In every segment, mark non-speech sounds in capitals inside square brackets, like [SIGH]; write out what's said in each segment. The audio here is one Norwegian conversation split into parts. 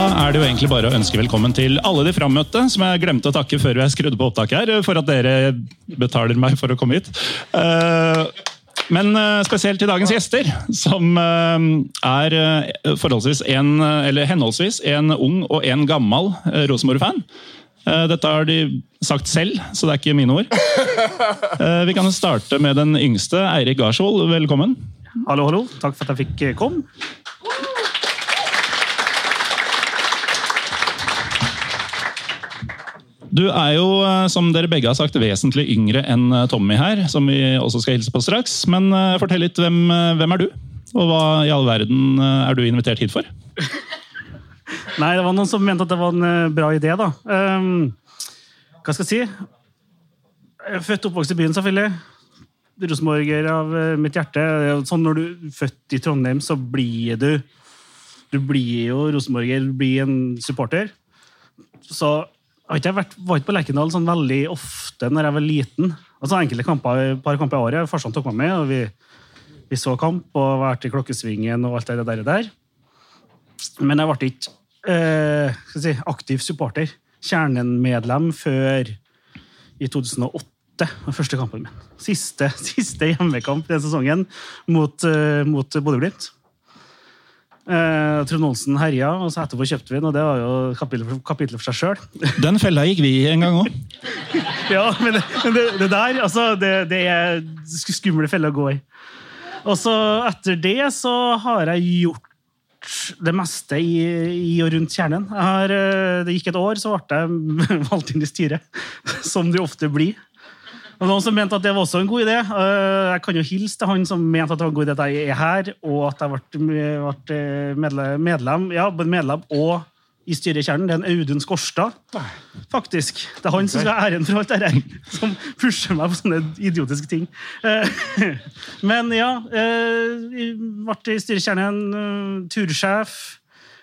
Da er det jo egentlig bare å ønske velkommen til alle de frammøtte, som jeg glemte å takke før jeg skrudde på opptaket her, for at dere betaler meg for å komme hit. Eh, Men eh, spesielt til dagens gjester, som eh, er forholdsvis en, eller henholdsvis en ung og en gammel Rosenborg-fan. Dette har de sagt selv, så det er ikke mine ord. Vi kan starte med den yngste, Eirik Garshol. Velkommen. Hallo, hallo. Takk for at jeg fikk komme. Du er jo, eh, som dere begge har sagt, vesentlig yngre enn eh, Tommy her, som vi også skal hilse på straks. Men eh, fortell litt, hvem, hvem er du? Og hva i all verden er du invitert hit for? [LAUGHS] Nei, det var noen som mente at det var en bra idé, da. Um, hva skal jeg si? Jeg er født og oppvokst i byen, selvfølgelig. Rosenborger av mitt hjerte. Er Sånn når du er født i Trondheim, så blir du Du blir jo rosenborger, du blir en supporter. Så jeg vært, var ikke på Lerkendal sånn veldig ofte når jeg var liten. Altså Enkelte kamper, par kamper i året. Farsan tok meg med, og vi, vi så kamp og vært i Klokkesvingen og alt det der. der. Men jeg ble ikke eh, si, aktiv supporter. Kjernenmedlem før i 2008. Den første kampen min. Siste, [LAUGHS] siste hjemmekamp den sesongen mot, uh, mot Bodø-Glimt. Eh, Trond Olsen herja, og så etterpå kjøpte vi den, og det var jo kapitlet for, kapitlet for seg sjøl. [LAUGHS] Den fella gikk vi i en gang òg. [LAUGHS] Ja, men det, det, det der, altså, det, det er skumle feller å gå i. Og så etter det så har jeg gjort det meste i, i og rundt kjernen. Har, eh, det gikk et år, så ble jeg [LAUGHS] valgt inn i styret, som det ofte blir. Og noen som mente at det var også en god idé. Eh, Jeg kan jo hilse til han som mente at det var en god idé at jeg er her, og at jeg ble, medlem, medlem, ja, medlem og i styret i Kjernen. Det er en Audun Skorstad, faktisk. Det er han som skal ha æren for alt det her, som pusher meg på sånne idiotiske ting. Eh, [LAUGHS] Men ja, eh, jeg ble i styret i Kjernen, eh, tursjef.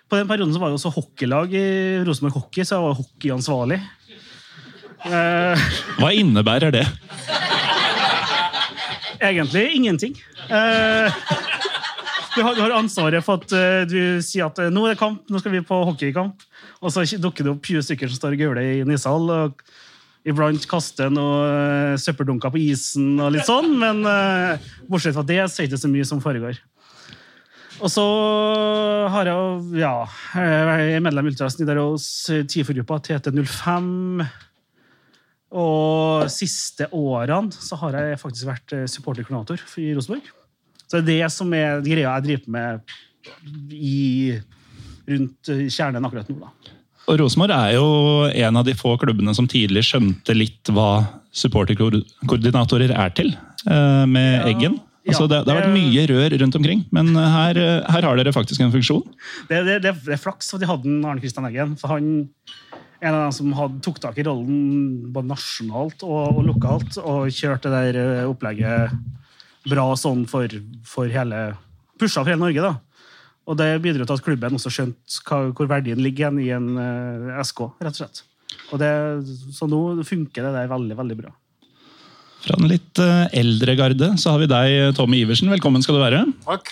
På den perioden så var jeg også hockeylag i Rosenborg Hockey, så jeg var hockeyansvarlig. Hva innebærer det? Egentlig ingenting. Eh, du, har, du ansvaret for at eh, du sier at eh, nå er det kamp, nå skal vi på hockeykamp. Og så dukker det opp 20 stykker som står og gauler i Nishall. Og iblant kaster noen søppeldunker på isen og litt sånn. Men bortsett fra det, så er det ikke så mye som foregår. Og så har jeg ja, jeg er medlem i Ultras Nidaros TIFO-gruppa TT05. Og siste årene så har jeg faktisk vært eh, supporterkoordinator i Rosenborg. Så det er det som er greia jeg driver med i, rundt eh, kjernen akkurat nå. da. Og Rosenborg er jo en av de få klubbene som tidlig skjønte litt hva supporterkoordinatorer er til, eh, med Eggen. Altså, det, det har vært mye rør rundt omkring, men her, her har dere faktisk en funksjon. Det, det, det, det er flaks at de hadde Arne Kristian Eggen. For han en av dem som hadde, tok tak i rollen både nasjonalt og, og lokalt og kjørte det der eh, opplegget bra sånn for, for hele Pusha for hele Norge, da. Og det bidro til at klubben også skjønte hva, hvor verdien ligger igjen i en uh, SK, rett og slett. Og det, så nå funker det der veldig, veldig bra. Fra den litt eh, eldre garde så har vi deg, Tommy Iversen. Velkommen skal du være. Takk.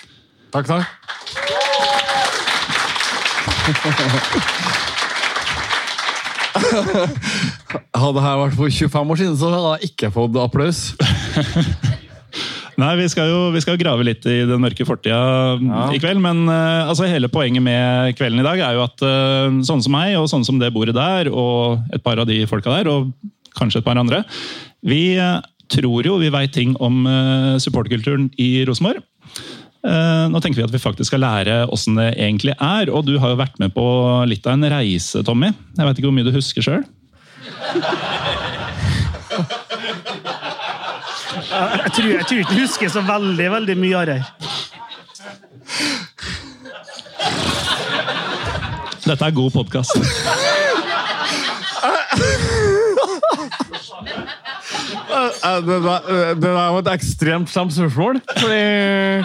Takk, takk. [LAUGHS] [LAUGHS] Hadde her vært for 25 år siden, så hadde jeg ikke fått applaus. [LAUGHS] Nei, Vi skal jo vi skal grave litt i den mørke fortida Ja. i kveld. Men uh, altså, hele poenget med kvelden i dag er jo at uh, sånne som meg, og sånne som det bordet der, og et par av de folka der, og kanskje et par andre, vi uh, tror jo vi veit ting om supporterkulturen i Rosenborg. Eh, Nå tenker vi at vi faktisk skal lære åssen det egentlig er. Og du har jo vært med på litt av en reise, Tommy. Jeg vet ikke hvor mye du husker sjøl? Jeg tror, jeg tror ikke jeg husker så veldig veldig mye av det. her. Dette er god podkast. Eh, Det der, det der var et ekstremt slemt spørsmål. Fordi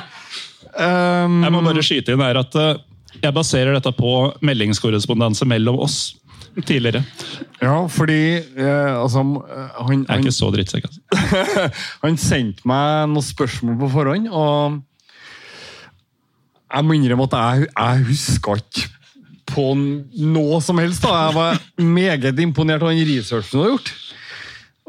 ehm, Jeg må bare skyte inn her at eh, jeg baserer dette på meldingskorrespondanse mellom oss tidligere. Ja, fordi eh, altså, eh, han, Jeg er ikke så drittsekk. Altså. [LAUGHS] han sendte meg noen spørsmål på forhånd, og jeg må innrømme at jeg, jeg husker ikke på noe som helst. da. Jeg var meget imponert av den researchen du har gjort.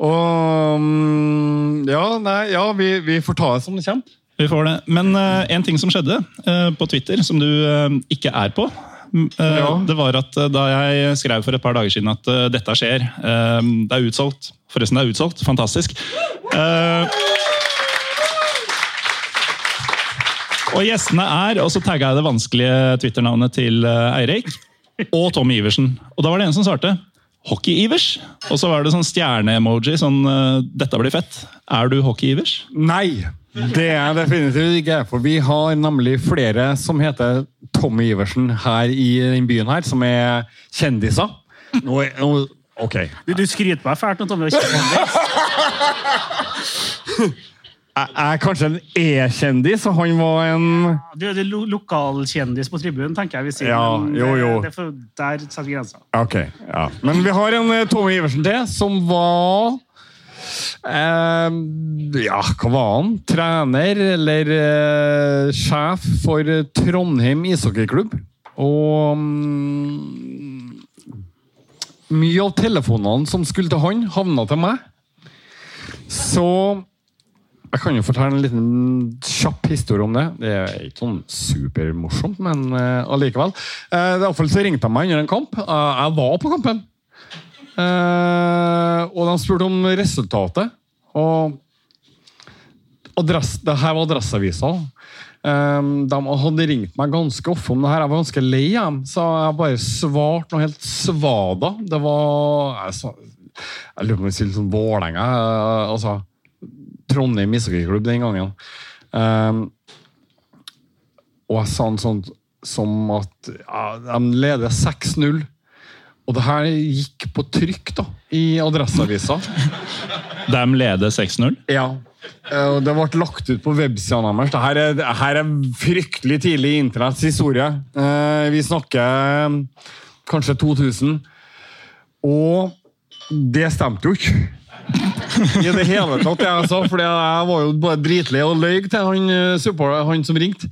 Og mm, Ja, nei, ja vi, vi får ta det som det kommer. Vi får det. Men uh, en ting som skjedde uh, på Twitter, som du uh, ikke er på m- eh, Ja. Det var at Da jeg skrev for et par dager siden at dette skjer Det er utsolgt. Forresten, det er utsolgt. Fantastisk. Og gjestene er Og så tagga jeg det vanskelige Twitter-navnet til Eirik og Tommy Iversen. Og da var det en som svarte Hockey-Ivers. Og så var det sånn stjerne-emoji. Sånn Dette blir fett. Er du Hockey-Ivers? Nei, det er definitivt ikke. For vi har nemlig flere som heter Tommy Iversen her i den byen her, som er kjendiser. Nå, nå, ok. Du, du skryter meg fælt nå, Tommy. Jeg er kanskje en E-kjendis, og han var en Du er lo lokalkjendis på tribunen, tenker jeg vi sier. Ja, jo, jo. Det, det får, der setter vi grensa. Ok, ja. Men vi har en eh, Tommy Iversen til, som var eh, Ja, hva var han? Trener eller eh, sjef for Trondheim ishockeyklubb. Og um, mye av telefonene som skulle til han, havna til meg. Så jeg kan jo fortelle en liten kjapp historie om det. Det er ikke sånn supermorsomt, men uh, allikevel. Uh, I hvert fall så ringte han meg under en kamp. Uh, jeg var på kampen. Eh, og de spurte om resultatet. Og adress, det her var Adresseavisa. Eh, de hadde ringt meg ganske ofte om det her. Jeg var ganske lei, jeg. så jeg bare svarte noe helt svada. Det var Jeg, jeg lurer på om jeg sier sånn Vålerenga. eh, altså Trondheim ishockeyklubb den gangen. Um, og jeg sa noe sånn som at ja, de leder 6-0. Og det her gikk på trykk da, i Adresseavisa. [LAUGHS] De leder 6-0. Ja. Eh, Og det ble lagt ut på websidene deres. Det her er, er fryktelig tidlig i internetts historie. Eh, Vi snakker eh, kanskje 2000. Og det stemte jo ikke. I det hele tatt, jeg sa, fordi jeg var jo bare dritlei og løy til han, han som ringte.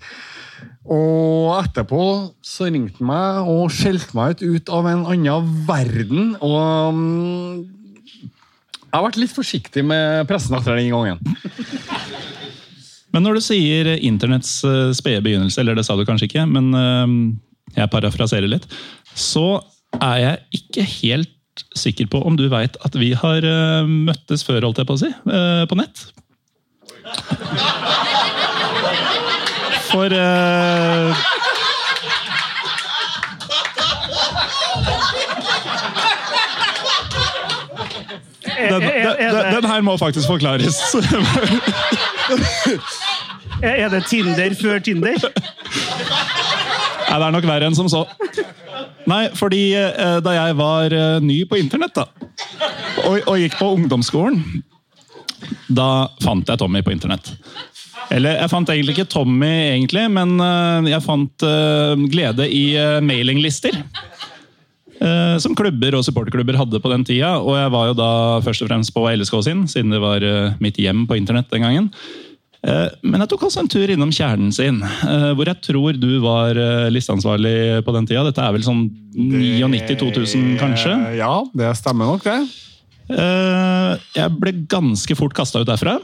Og etterpå så ringte han meg og skjelte meg ut, ut av en annen verden. Og mm, jeg har vært litt forsiktig med pressen etter den gangen. Men når du sier internetts eh, spede begynnelse, eller det sa du kanskje ikke, men eh, jeg parafraserer litt, så er jeg ikke helt sikker på om du veit at vi har eh, møttes før, holdt jeg på å si, på nett. For uh... den, den, den, her må faktisk forklares. Er er det Tinder før Tinder? Nei, det er nok verre enn som så. Nei, fordi eh, da jeg var eh, ny på internett, da, og, og gikk på ungdomsskolen, da fant jeg Tommy på internett. Eller jeg fant egentlig ikke Tommy, egentlig, men eh, jeg fant eh, glede i eh, mailinglister. Som klubber og supporterklubber hadde på den tida. Og jeg var jo da først og fremst på LSK sin, siden det var mitt hjem på internett den gangen. Men jeg tok også en tur innom kjernen sin, hvor jeg tror du var listeansvarlig på den tida. Dette er vel sånn 99-2000, kanskje? Eh, Ja, det stemmer nok, det. Eh, Jeg ble ganske fort kasta ut derfra.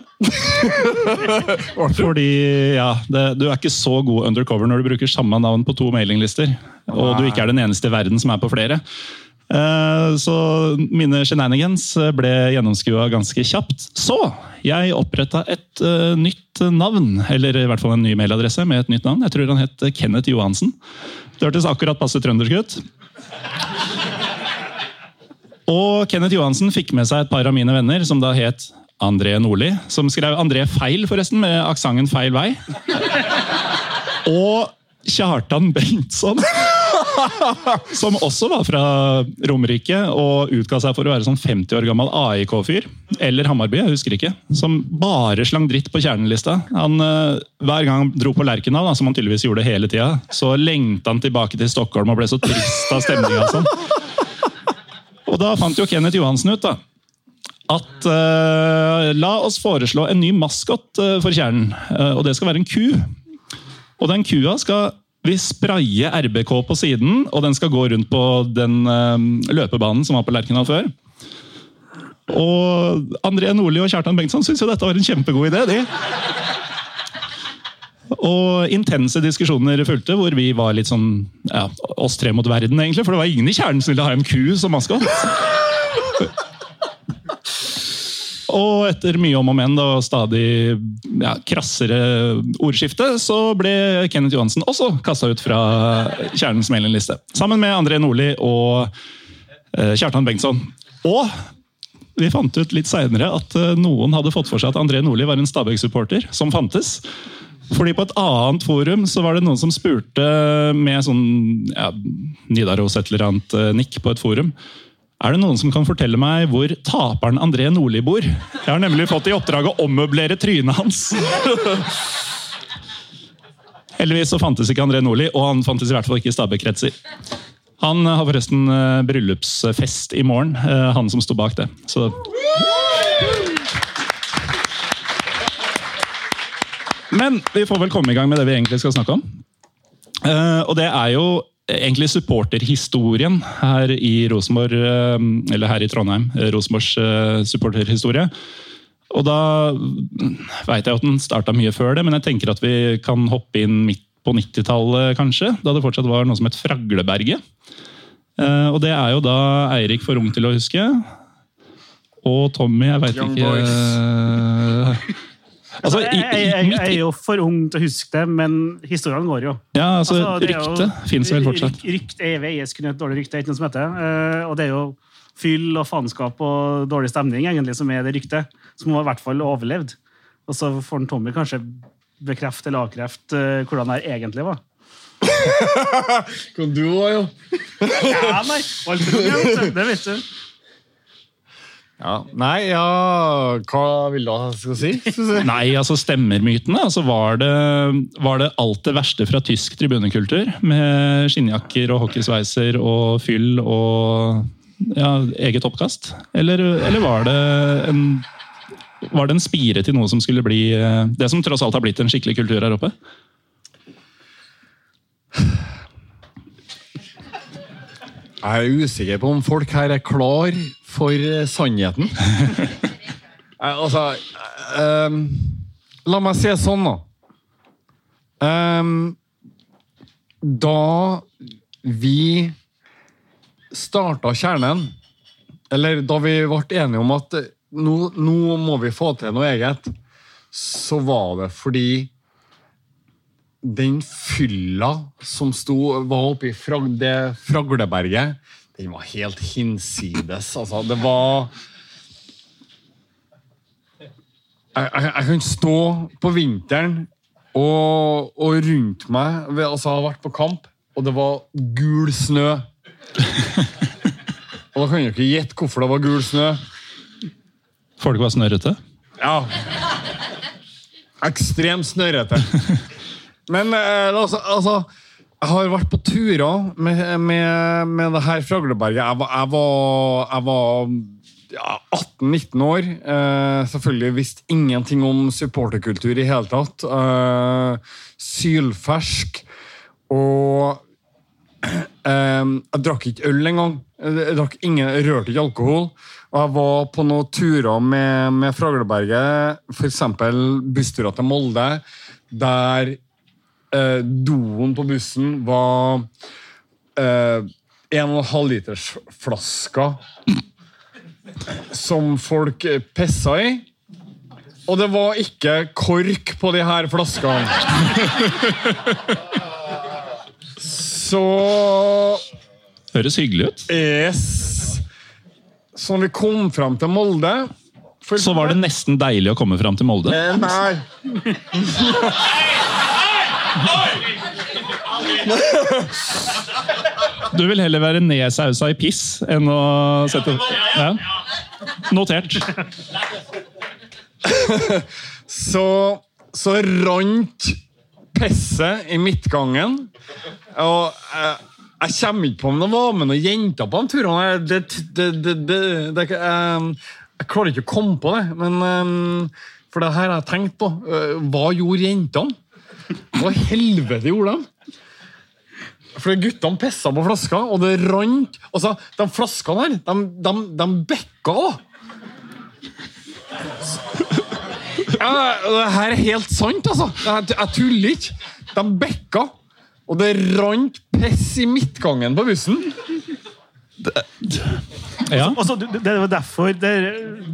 Fordi, ja, det, du er ikke så god undercover når du bruker samme navn på to mailinglister. Og du ikke er den eneste i verden som er på flere. Eh, Så mine shenanigans ble gjennomskua ganske kjapt. Så jeg oppretta et eh, nytt navn, eller i hvert fall en ny mailadresse med et nytt navn. Jeg tror han het Kenneth Johansen. Det hørtes akkurat passe trøndersk ut. Og Kenneth Johansen fikk med seg et par av mine venner, som da het André Nordli. Som skrev André feil, forresten, med aksenten feil vei. Og Kjartan Bengtsson. [LAUGHS] Som også var fra Romerike og utga seg for å være sånn 50 år gammel AIK-fyr. Eller Hammarby, jeg husker ikke. Som bare slang dritt på kjernelista. Han, eh, hver gang han dro på Lerkendal, som han tydeligvis gjorde hele tida, så lengta han tilbake til Stockholm og ble så trist av stemninga. Sånn. Og da fant jo Kenneth Johansen ut da, at uh, la oss foreslå en ny maskot uh, for Kjernen. Uh, og det skal være en ku. Og den kua skal vi spraye RBK på siden, og den skal gå rundt på den løpebanen som var på Lerkendal før. Og André Nordli og Kjartan Bengtsson syns jo dette var en kjempegod idé. de. Og intense diskusjoner fulgte, hvor vi var litt sånn ja, oss tre mot verden, egentlig. For det var ingen i kjernen som ville ha en ku som maskot. Og etter mye om og men og stadig ja, krassere ordskifte, så ble Kenneth Johansen også kasta ut fra Kjernens mailingliste. Sammen med André Nordli og eh, Kjartan Bengtsson. Og vi fant ut litt seinere at eh, noen hadde fått for seg at André Nordli var en Stabæk-supporter som fantes. Fordi på et annet forum så var det noen som spurte med sånn ja, Nidaros et eller annet eh, nikk på et forum. Er det noen som kan fortelle meg hvor taperen André Nordli bor? Jeg har nemlig fått i oppdrag å ommøblere trynet hans. [LAUGHS] Heldigvis så fantes ikke André Nordli, og han fantes i hvert fall ikke i Stabæk-kretser. Han har forresten eh, bryllupsfest i morgen, eh, han som sto bak det. Så Men vi får vel komme i gang med det vi egentlig skal snakke om. Eh, og det er jo egentlig supporterhistorien her i Rosenborg, eh, eller her i Trondheim. eh, Rosenborgs supporterhistorie. Og da veit jeg at den starta mye før det, men jeg tenker at vi kan hoppe inn midt på 90-tallet, kanskje. Da det fortsatt var noe som het Fragleberget. Og det er jo da Eirik for ung til å huske. Og Tommy, jeg veit Young ikke [LAUGHS] Altså, jeg, jeg, jeg, jeg er jo for ung til å huske det, men historiene går jo. Ja, altså, Altså, det ryktet fins vel fortsatt. Rykt er evig Jeg kun et dårlig rykte, er ikke noe som heter. Eh, og det er jo fyll og faenskap og dårlig stemning egentlig som er det ryktet. Som har i hvert fall overlevd. Og så får en Tommy kanskje bekrefte eller avkrefte eh, hvordan det egentlig var. Kan du òg, jo? Ja, nei, alt du. det vet du. Ja. Nei, ja Hva vil du at jeg skal si? Nei, altså stemmermytene. Altså var, det, var det alt det verste fra tysk tribunekultur? Med skinnjakker og hockeysveiser og fyll og ja, eget oppkast? Eller, eller var det en var det en spire til noe som skulle bli eh, det som tross alt har blitt en skikkelig kultur her oppe? Jeg er usikker på om folk her er klar for eh, sannheten. [LAUGHS] Eh, altså um, La meg si det sånn, da. Um, da vi starta Kjernen, eller da vi ble enige om at nå, nå må vi få til noe eget, så var det fordi den fylla som sto, var oppe i frag, det Fragleberget, den var helt hinsides. Altså, det var jeg, jeg, jeg kan stå på vinteren og, og rundt meg altså, Jeg har vært på kamp, og det var gul snø. og da kan du ikke gjette hvorfor det var gul snø. Folk var snørrete? Ja. Ekstremt snørrete. Men eh, altså, altså Jeg har vært på turer med, med, med det her Fragleberget. Jeg jeg var, jeg var ja, 18-19 år. Eh, selvfølgelig visste ingenting om supporterkultur i hele tatt. Eh, sylfersk. Og eh, jeg drakk ikke øl engang. Jeg, drakk ingen, jeg rørte ikke alkohol. Og jeg var på noen turer med, med Fragleberget, f.eks. bussturer til Molde, der eh, doen på bussen var eh, 1,5 liters flasker som folk pissa i. Og det var ikke kork på de her flaskene. Så Høres hyggelig ut. Yes. Så når vi kom fram til Molde for- Så var det nesten deilig å komme fram til Molde. Eh, Nei. Du vil heller være nedsausa i piss enn å sette ja. Notert. Så, så rant pisset i midtgangen. Og jeg, jeg kommer ikke på om det var med noen jenter på de turene. Jeg- Det, det, det, det, det, jeg, jeg klarer ikke å komme på det. Men, eh, for det her har jeg tenkt på. Eh, Hva gjorde jentene? Hva helvete gjorde de? For guttene pissa på flaska, og det rant Altså, De flaskene her, de, de, de bekka òg. Det her er helt sant, altså. Jeg, tuller ikke. De bekka, og det rant piss i midtgangen på bussen. Ja. Og så, det det var derfor det,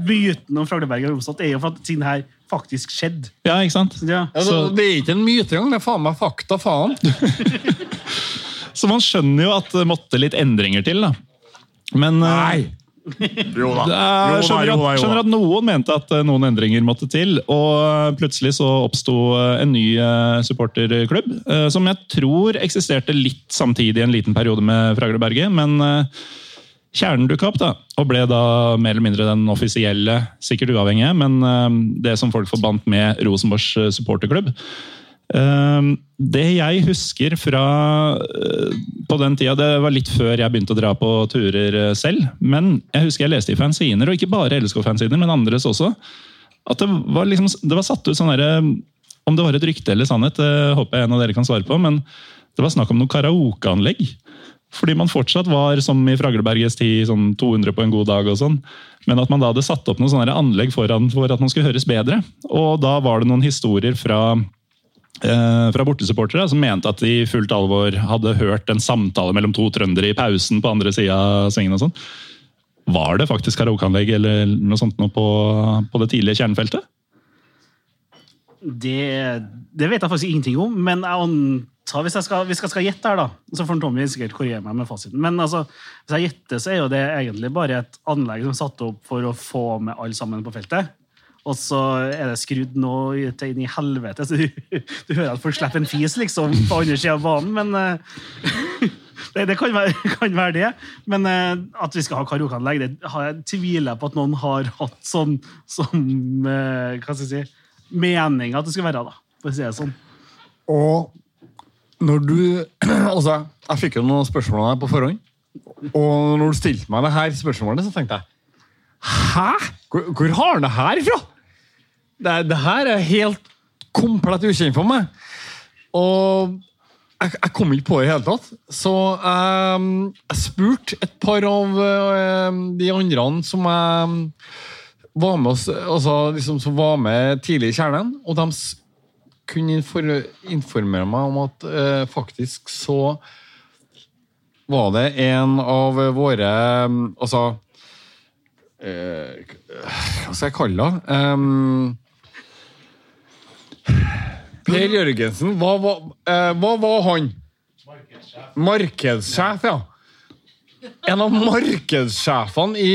myten om Fragleberget er oppstått, er jo for at siden her faktisk skjedd. ja, ikke sant? Ja. Ja, Så- det, det er ikke en myte engang, det er faen meg fakta, faen. [LAUGHS] Så man skjønner jo at det måtte litt endringer til, da. Men Nei! Jo da. jo da, Jo da, skjønner, jo da, skjønner at noen mente at eh, noen endringer måtte til, og plutselig så oppsto eh, en ny eh, supporterklubb, eh, som jeg tror eksisterte litt samtidig i en liten periode med Fragleberget, men eh, kjernen dukka opp, da, og ble da mer eller mindre den offisielle, sikkert uavhengige, men eh, det som folk forbandt med Rosenborgs eh, supporterklubb. Eh, Det jeg husker fra eh, på den tida, det var litt før jeg begynte å dra på turer eh, selv, men jeg husker jeg leste i fanziner, og ikke bare LSK-fanziner, men andres også, at det var, liksom, det var satt ut sånn derre Om det var et rykte eller sannhet, det håper jeg en av dere kan svare på, men det var snakk om noe karaokeanlegg. Fordi man fortsatt var som i Fraglebergets tid, sånn 200 på en god dag og sånn. Men at man da hadde satt opp noen sånne anlegg foran for at man skulle høres bedre. Og da var det noen historier fra eh, fra bortesupportere som mente at de i fullt alvor hadde hørt en samtale mellom to trøndere i pausen på andre sida av svingen. og sånn. Var det faktisk karaokeanlegg eller noe sånt noe på, på det tidlige kjernefeltet? Det, det vet jeg faktisk ingenting om, men jeg antar, hvis jeg skal, hvis jeg skal gjette her, da, så får Tommy sikkert korrigere meg med fasiten. Men altså, hvis jeg gjetter, så er jo det egentlig bare et anlegg som er satt opp for å få med alle sammen på feltet. Og så er det skrudd nå inn i helvete, så du, du hører at folk slipper en fis liksom på andre sida av banen, men uh, [LAUGHS] det, det kan, være, [LAUGHS] kan være det. Men uh, at vi skal ha karaokeanlegg, det har jeg tviler på at noen har hatt sånn som uh, hva skal jeg si, mening at det skal være, da, for å si det sånn. Og når du [CLEARS THROAT] Altså, jeg fikk jo noen spørsmål av deg på forhånd. Og når du stilte meg det her spørsmålet, så tenkte jeg Hæ?! Hvor, hvor har han det her ifra?! Det, det her er helt komplett ukjent for meg. Og jeg, jeg kom ikke på det i hele tatt. Så um, jeg spurte et par av um, de andre som jeg var med oss, altså, liksom, som var med tidlig i kjernen, og de kunne informere meg om at eh, faktisk så var det en av våre Altså eh, Hva skal jeg kalle det? Um, per Jørgensen, hva, var- eh, hva var han? Markedssjef, ja. En av markedssjefene i,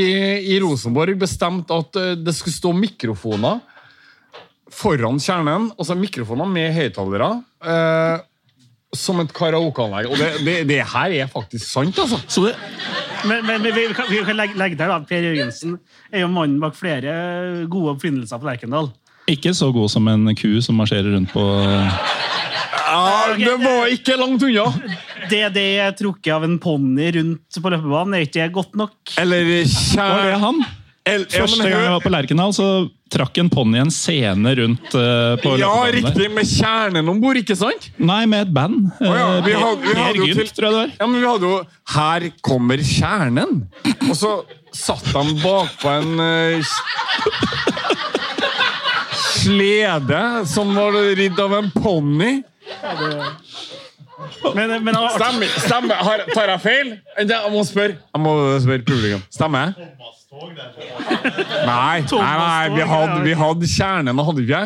i Rosenborg bestemte at eh, det skulle stå mikrofoner foran kjernen, altså mikrofoner med høyttalere, eh, som et karaokeanlegg. Og det, det, det her er faktisk sant, altså. Så det, Men, men vi, vi, kan, vi kan legge, legge der, da. Per Jørgensen er jo mannen bak flere gode oppfinnelser på Lerkendal. ikke så god som en ku som marsjerer rundt på Ja, det var ikke langt unna! Det det er trukket av en ponni rundt på løpebanen, er ikke det godt nok? Eller det han? El- Første gang jeg var på Lerkendal, så trakk en ponni en scene rundt uh, på Ja, riktig! der. med kjernen om bord, ikke sant? Nei, med et band. Oh, ja, vi Eh, hadde- vi hadde Gynt, til- tror jeg det var. Ja, men vi hadde jo Her kommer kjernen! Og så satt de bakpå en uh, slede som var ridd av en ponni. Men, men Stemmer, stemmer. Har, tar jeg feil? Jeg må spørre. Jeg må spørre publikum. Stemmer jeg? Nei, nei, nei vi, hadde, vi hadde kjernen, hadde vi ikke?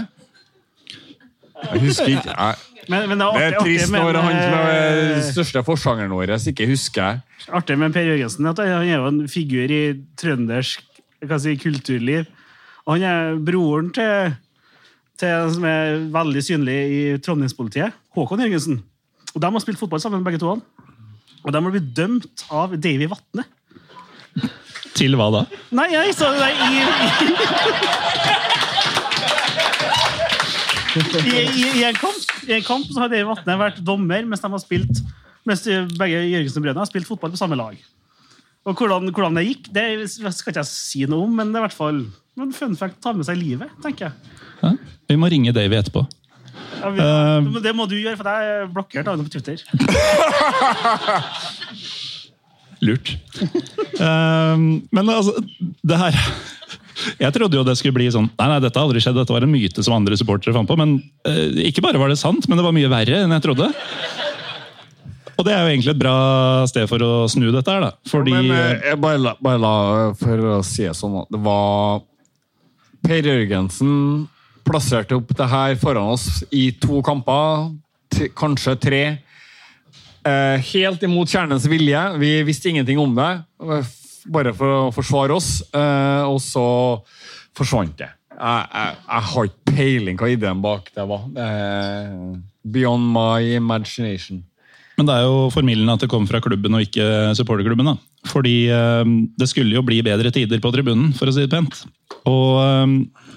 Jeg husker ikke. Jeg men, men det Det er trist artig når han som er eh, den største forsangeren vår ikke husker. artig med Per Jørgensen at han er jo en figur i trøndersk si, kulturliv. Og han er broren til, til en som er veldig synlig i Trondheimspolitiet, Håkon Jørgensen. Og De har spilt fotball sammen, begge to. Og de har blitt dømt av Davy Vatne. Til hva da? Nei, jeg så det i, i, i, i, en kamp, I en kamp så har Davy Vatne vært dommer mens de har spilt Mens begge Jørgensen-brødrene har spilt fotball på samme lag. Og hvordan, hvordan det gikk, det skal ikke jeg si noe om, men det er i hvert fall en fun fact å ta med seg i livet, tenker jeg. Ja? Vi må ringe Davy etterpå. Ja, vi, Eh. men det må du gjøre, for jeg er blokkert av henne på Twitter. [LAUGHS] Lurt. Ehm, men altså, det her [LAUGHS] Jeg trodde jo det skulle bli sånn Nei, nei, dette har aldri skjedd, dette var en myte som andre supportere fant på. Men eh, ikke bare var det sant, men det var mye verre enn jeg trodde. Og det er jo egentlig et bra sted for å snu dette her, da. Fordi Men eh, jeg bare, la, bare la, for å si det sånn, det var Per Jørgensen plasserte opp det her foran oss i to kamper, kanskje tre. Eh, helt imot kjernens vilje. Vi visste ingenting om det, eh, bare for å forsvare oss. Eh, og så forsvant det. Jeg, jeg, jeg har ikke peiling hva ideen bak det var. Eh, beyond my imagination. Men det er jo formildende at det kom fra klubben og ikke supporterklubben. da. Fordi eh, det skulle jo bli bedre tider på tribunen, for å si det pent. Og eh,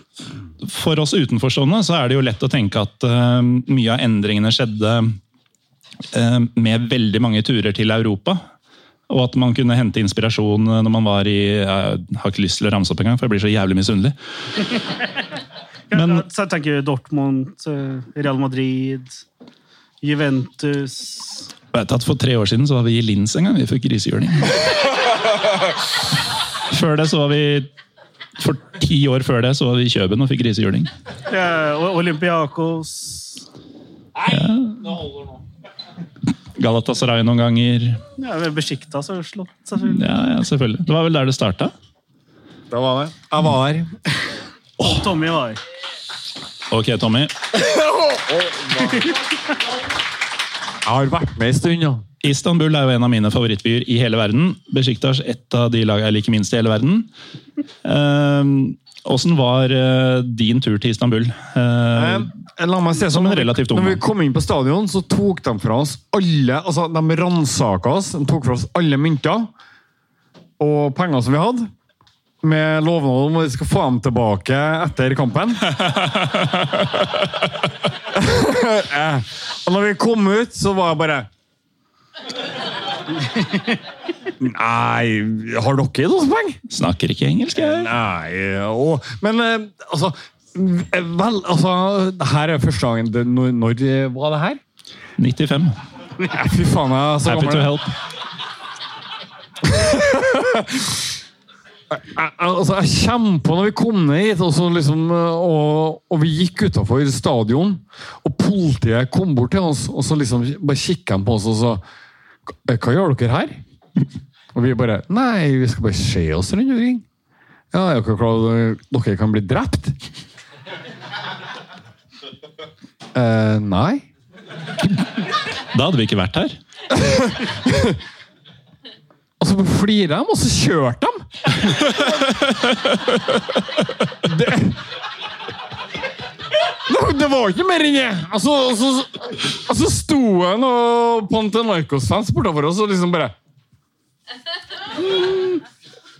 for oss utenforstående så er det jo lett å tenke at uh, mye av endringene skjedde uh, med veldig mange turer til Europa. Og at man kunne hente inspirasjon når man var i Jeg har ikke lyst til å ramse opp engang, for jeg blir så jævlig misunnelig. [LAUGHS] Men- så jeg tenker Dortmund, eh, Real Madrid, Juventus vet at For tre år siden så var vi i Linz en gang. Vi fikk grisehjuling. [LAUGHS] Før det så var vi For ti år før det så var vi i Kjøben og fikk grisehjuling. eh, holder Olympiakos Galatasaray noen ganger. ja, Besjikta har slått, selvfølgelig. Ja, ja, selvfølgelig. Det var vel der det starta. Det var det. Jeg var oh. Tommy var her. Ok, Tommy. [LAUGHS] [LAUGHS] Jeg har vært med en stund, ja. Istanbul er jo en av mine favorittbyer i hele verden. Besiktas et av de lagene jeg liker minst i hele verden. Åssen var uh, din tur til Istanbul? Uh, Eh, La meg se Som sånn, en relativt ung Når vi kom inn på stadion, så tok de fra oss alle altså De ransaka oss. De tok fra oss alle mynter og penger som vi hadde. Med lovnad om at vi skal få dem tilbake etter kampen. [LAUGHS] Og når vi kom ut, så var jeg bare Nei, har dere idrettspoeng? snakker ikke engelsk, jeg. Nei, og, men eh, altså Vel, altså det Her er første gangen det, når, når var det her? 95. Ja, fy faen, jeg er så Happy to gammel. help. [LAUGHS] Jeg, altså, jeg kommer på når vi kom ned hit, og, så liksom, eh, og, og vi gikk utafor stadion, og politiet kom bort til oss, og så liksom bare kikket de på oss og så «Eh, Hva gjør dere her? Og vi bare Nei, vi skal bare se oss rundt omkring. Ja, er dere klar over dere kan bli drept? [LAUGHS] Eh, nei. Da hadde vi ikke vært her. [LAUGHS] Og så flirer de, og så kjørte de! Det, det, var ikke mer enn det! Altså, så, altså sto jeg noen Panthenarkos-fans bortover oss og liksom bare «Mm,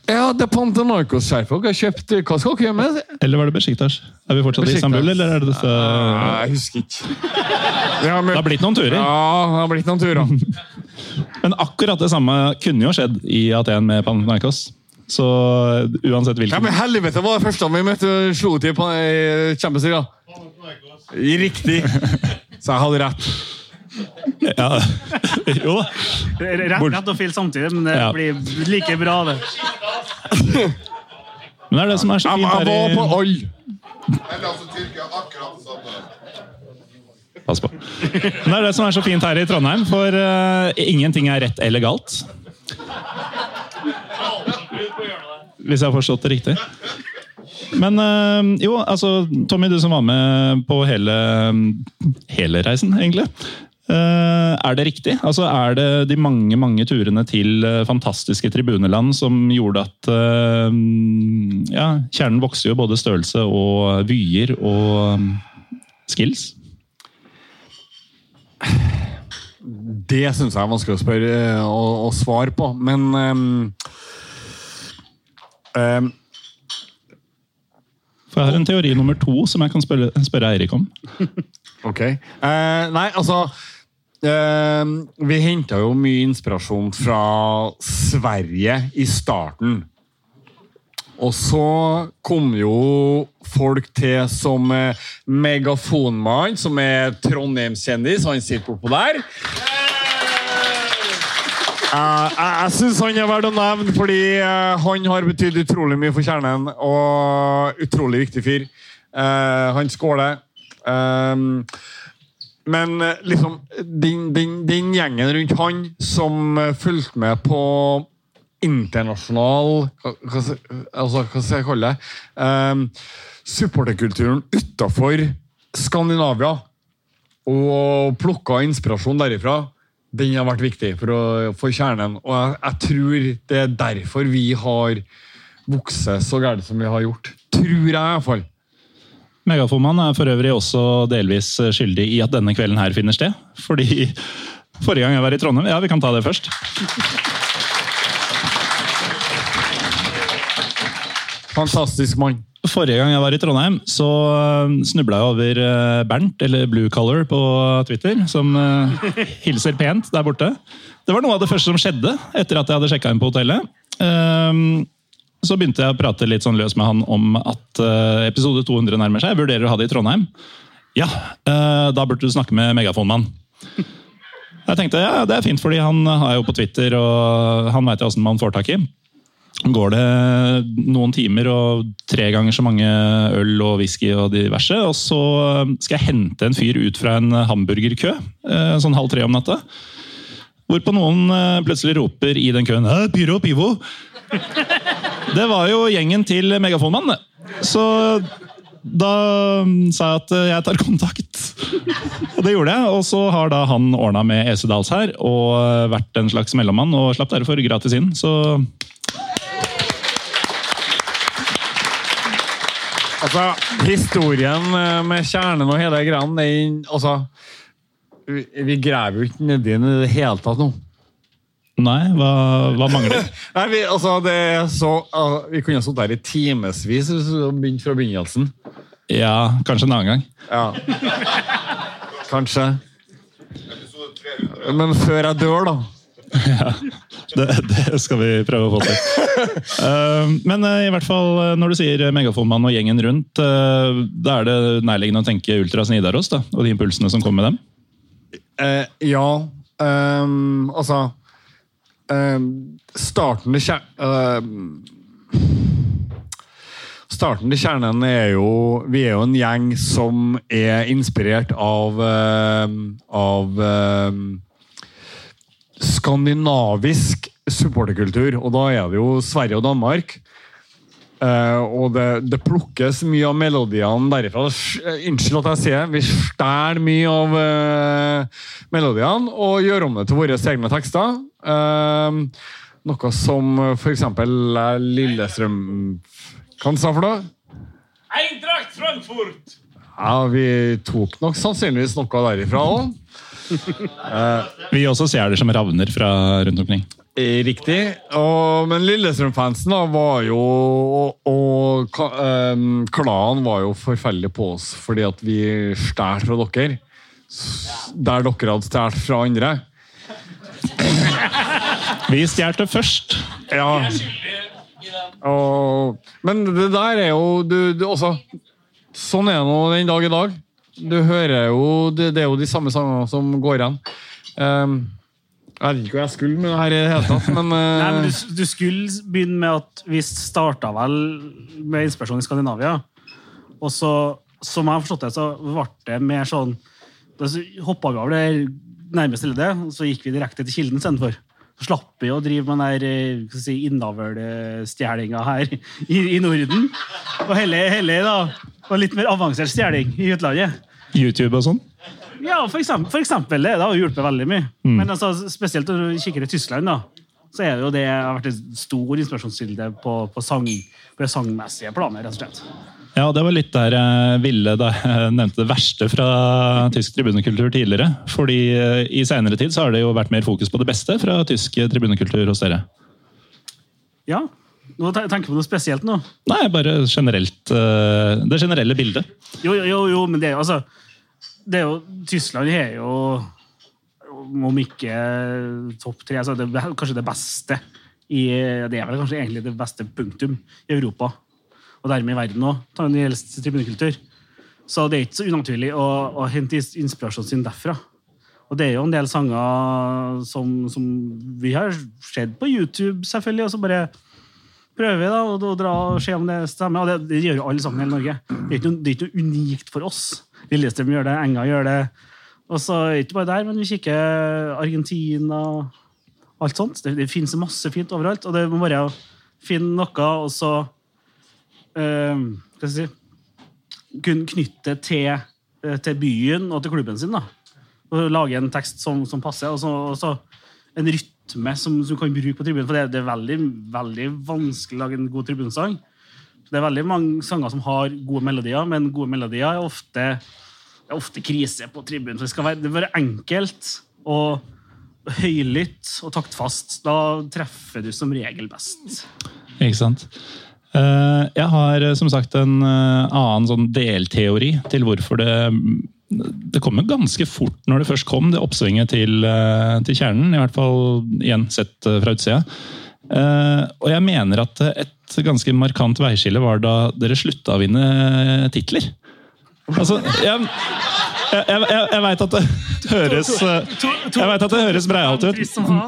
Ja, det er Panthenarkos-skjerfet dere har kjøpt. Hva skal dere gjøre med det? Eller var det Besjiktas? Er vi fortsatt i Istanbul, eller er det disse Nei, jeg husker ikke. Ja, men, Det har blitt noen turer. Ja, det har blitt noen turer. [LAUGHS] Men akkurat det samme kunne jo skjedd i Aten med Panathinaikos. Så uansett hvilken Ja, men helvete var det første vi møtte slo til på i Champions League. Riktig. Så jeg hadde rett. ja. Jo da. Rett, rett og feil samtidig, men det Ja. blir like bra, det. Men det er det som er så fint jeg var på her samme. Pass på. Men det er det som er så fint her i Trondheim, for uh, ingenting er rett eller galt. Hvis jeg har forstått det riktig. Men eh, jo, altså Tommy, du som var med på hele, hele reisen, egentlig. Eh, er det riktig? Altså Er det de mange mange turene til eh, fantastiske tribuneland som gjorde at ja, Kjernen vokste jo både størrelse og vyer og um, skills? Det syns jeg er vanskelig å spørre og, og svare på, men ehm, ehm, For jeg har en teori nummer to som jeg kan spørre, spørre Eirik om. [LAUGHS] Ok. Uh, nei, altså uh, Vi henta jo mye inspirasjon fra Sverige i starten. Og så kom jo folk til som eh, Megafonmann, som er Trondheimskjendis. Han sitter oppå der. Eh, jeg jeg syns han er verdt å nevne, fordi eh, han har betydd utrolig mye for kjernen. Og utrolig viktig fyr. Eh, han skåler. Um, men eh, liksom den, gjengen rundt han som eh, fulgte med på internasjonal Hva, altså, skal jeg kalle det? Um, supporterkulturen utafor Skandinavia. Og plukka inspirasjon derifra. Den har vært viktig for, å, for kjernen. Og jeg, jeg tror det er derfor vi har vokst så gærent som vi har gjort. Tror jeg, iallfall. Megaformann er for øvrig også delvis skyldig i at denne kvelden her finner sted. Fordi forrige gang jeg var i Trondheim Ja, vi kan ta det først. Fantastisk mann. Forrige gang jeg var i Trondheim, så snubla jeg over eh, Bernt, eller Blue Color på Twitter, som eh, hilser pent der borte. Det var noe av det første som skjedde etter at jeg hadde sjekka inn på hotellet. Ehm, Så begynte jeg å prate litt sånn løs med han om at eh, episode 200 nærmer seg. Jeg vurderer å ha det i Trondheim. Ja, eh, da burde du snakke med Megafonmann. Jeg tenkte ja, det er fint, fordi han er jo på Twitter, og han veit åssen man får tak i. Går det noen timer og tre ganger så mange øl og whisky og diverse, og så skal jeg hente en fyr ut fra en hamburgerkø eh, sånn halv tre om natta. Hvorpå noen eh, plutselig roper i den køen Pyro Pivo! Det var jo gjengen til Megafonmannen. Så da sa jeg at jeg tar kontakt. Og det gjorde jeg, og så har da han ordna med Esedals her og vært en slags mellommann og slapp derfor gratis inn. Så Altså, historien eh, med kjernen og hele greia, den Altså Vi, vi graver jo ikke nedi den i det hele tatt nå. nei, hva, hva mangler? [LAUGHS] Nei, vi, altså, det er så, uh, vi kunne ha sittet her i timevis fra begynnelsen. Ja, kanskje en annen gang. Ja. Kanskje. Men før jeg dør, da. [LAUGHS] Det, det skal vi prøve å få til. [LAUGHS] Eh, men eh, i hvert fall eh, når du sier Megafonmann og gjengen rundt, da er det nærliggende å tenke Ultras Nidaros da, og de impulsene som kommer med dem? Eh, ja. Um, altså um, Starten til kjernen Starten til kjernen er jo Vi er jo en gjeng som er inspirert av ehm, Av ehm, skandinavisk supporterkultur. Og da er det jo Sverige og Danmark. Uh, og det, det plukkes mye av melodiene derifra. Unnskyld at jeg sier vi stjeler mye av uh, melodiene og gjør om det til våre egne tekster. Uh, noe som eh, Lillestrøm Hva sa for noe? Eintracht Frankfurt! Ja, vi tok nok sannsynligvis noe derifra òg. Vi også ser det som ravner fra rundt omkring. Eh, Riktig. Og, men Lillestrøm-fansen var jo Og, ehm, klanen var jo forferdelig på oss fordi at vi stjal fra dere. Der dere hadde stjålet fra andre. Vi stjal det først. Ja. Og, men det der er jo du, du, også, Sånn er det nå den dag i dag. Du hører jo Det, det er jo de samme sangene som går igjen. Um, jeg vet ikke hva jeg skulle med det her i det hele tatt, [LAUGHS] men, uh... Nei, men du, du skulle begynne med at vi starta vel med inspirasjon i Skandinavia. Og så, som jeg har forstått det, så ble det mer sånn Da hoppa vi over det nærmeste leddet, og så gikk vi direkte til kilden istedenfor. Så slapp vi å drive med den der eh, si, innavlstjelinga her [LAUGHS] i, i Norden. Og heller, heller da, og litt mer avansert stjeling i utlandet. YouTube og sånn? Ja, for eksempel, for eksempel det. Det har hjulpet veldig mye. Mm. Men altså, spesielt når du kikker i Tyskland, da, så er det jo det har vært en stor inspirasjonskilde på, på, sang, på sangmessige planet, rett og slett. Ja, det var litt der jeg ville da jeg nevnte det verste fra tysk tribunekultur tidligere. Fordi eh, i seinere tid så har det jo vært mer fokus på det beste fra tysk tribunekultur hos dere. Ja. Nå tenker du på noe spesielt nå? Nei, bare generelt eh, Det generelle bildet. Jo, jo, jo, men det er jo altså det er jo, Tyskland er jo om ikke topp tre, så det kanskje det beste i, Det er vel kanskje egentlig det beste punktum i Europa, og dermed i verden òg, når det gjelder tribunekultur. Så det er ikke så unaturlig å, å hente inspirasjonen sin derfra. Og det er jo en del sanger som, som vi har sett på YouTube, selvfølgelig, og så bare prøver vi da, å, å dra og se om det stemmer. Og det, det gjør jo alle sammen i hele Norge. Det er noe, er ikke noe unikt for oss. Lillestrøm gjør det, Enga gjør det. Og så er det ikke bare der, men vi kikker Argentina alt sånt. Det, det finnes masse fint overalt, og det må bare finne noe, og så Hva skal jeg si Kunne knytte til, eh, til byen og til klubben sin. da. Og lage en tekst som, som passer, og så, og så en rytme som du kan bruke på tribunen. For det, det er veldig, veldig vanskelig å lage en god tribunesang. Det er veldig mange sanger som har gode melodier, men gode melodier er ofte, er ofte krise på tribunen. For det skal være, det være enkelt og høylytt og taktfast. Da treffer du som regel best. Ikke sant? Eh, Jeg har eh, som sagt en eh, annen sånn delteori til hvorfor det Det kom ganske fort når det først kom, det oppsvinget til, til kjernen. I hvert fall igjen sett fra utsida. Og jeg mener at et ganske markant veiskille var da dere slutta å vinne titler. Altså, jeg, jeg, jeg, jeg veit at det høres eh, Jeg vet at det høres breialt ut,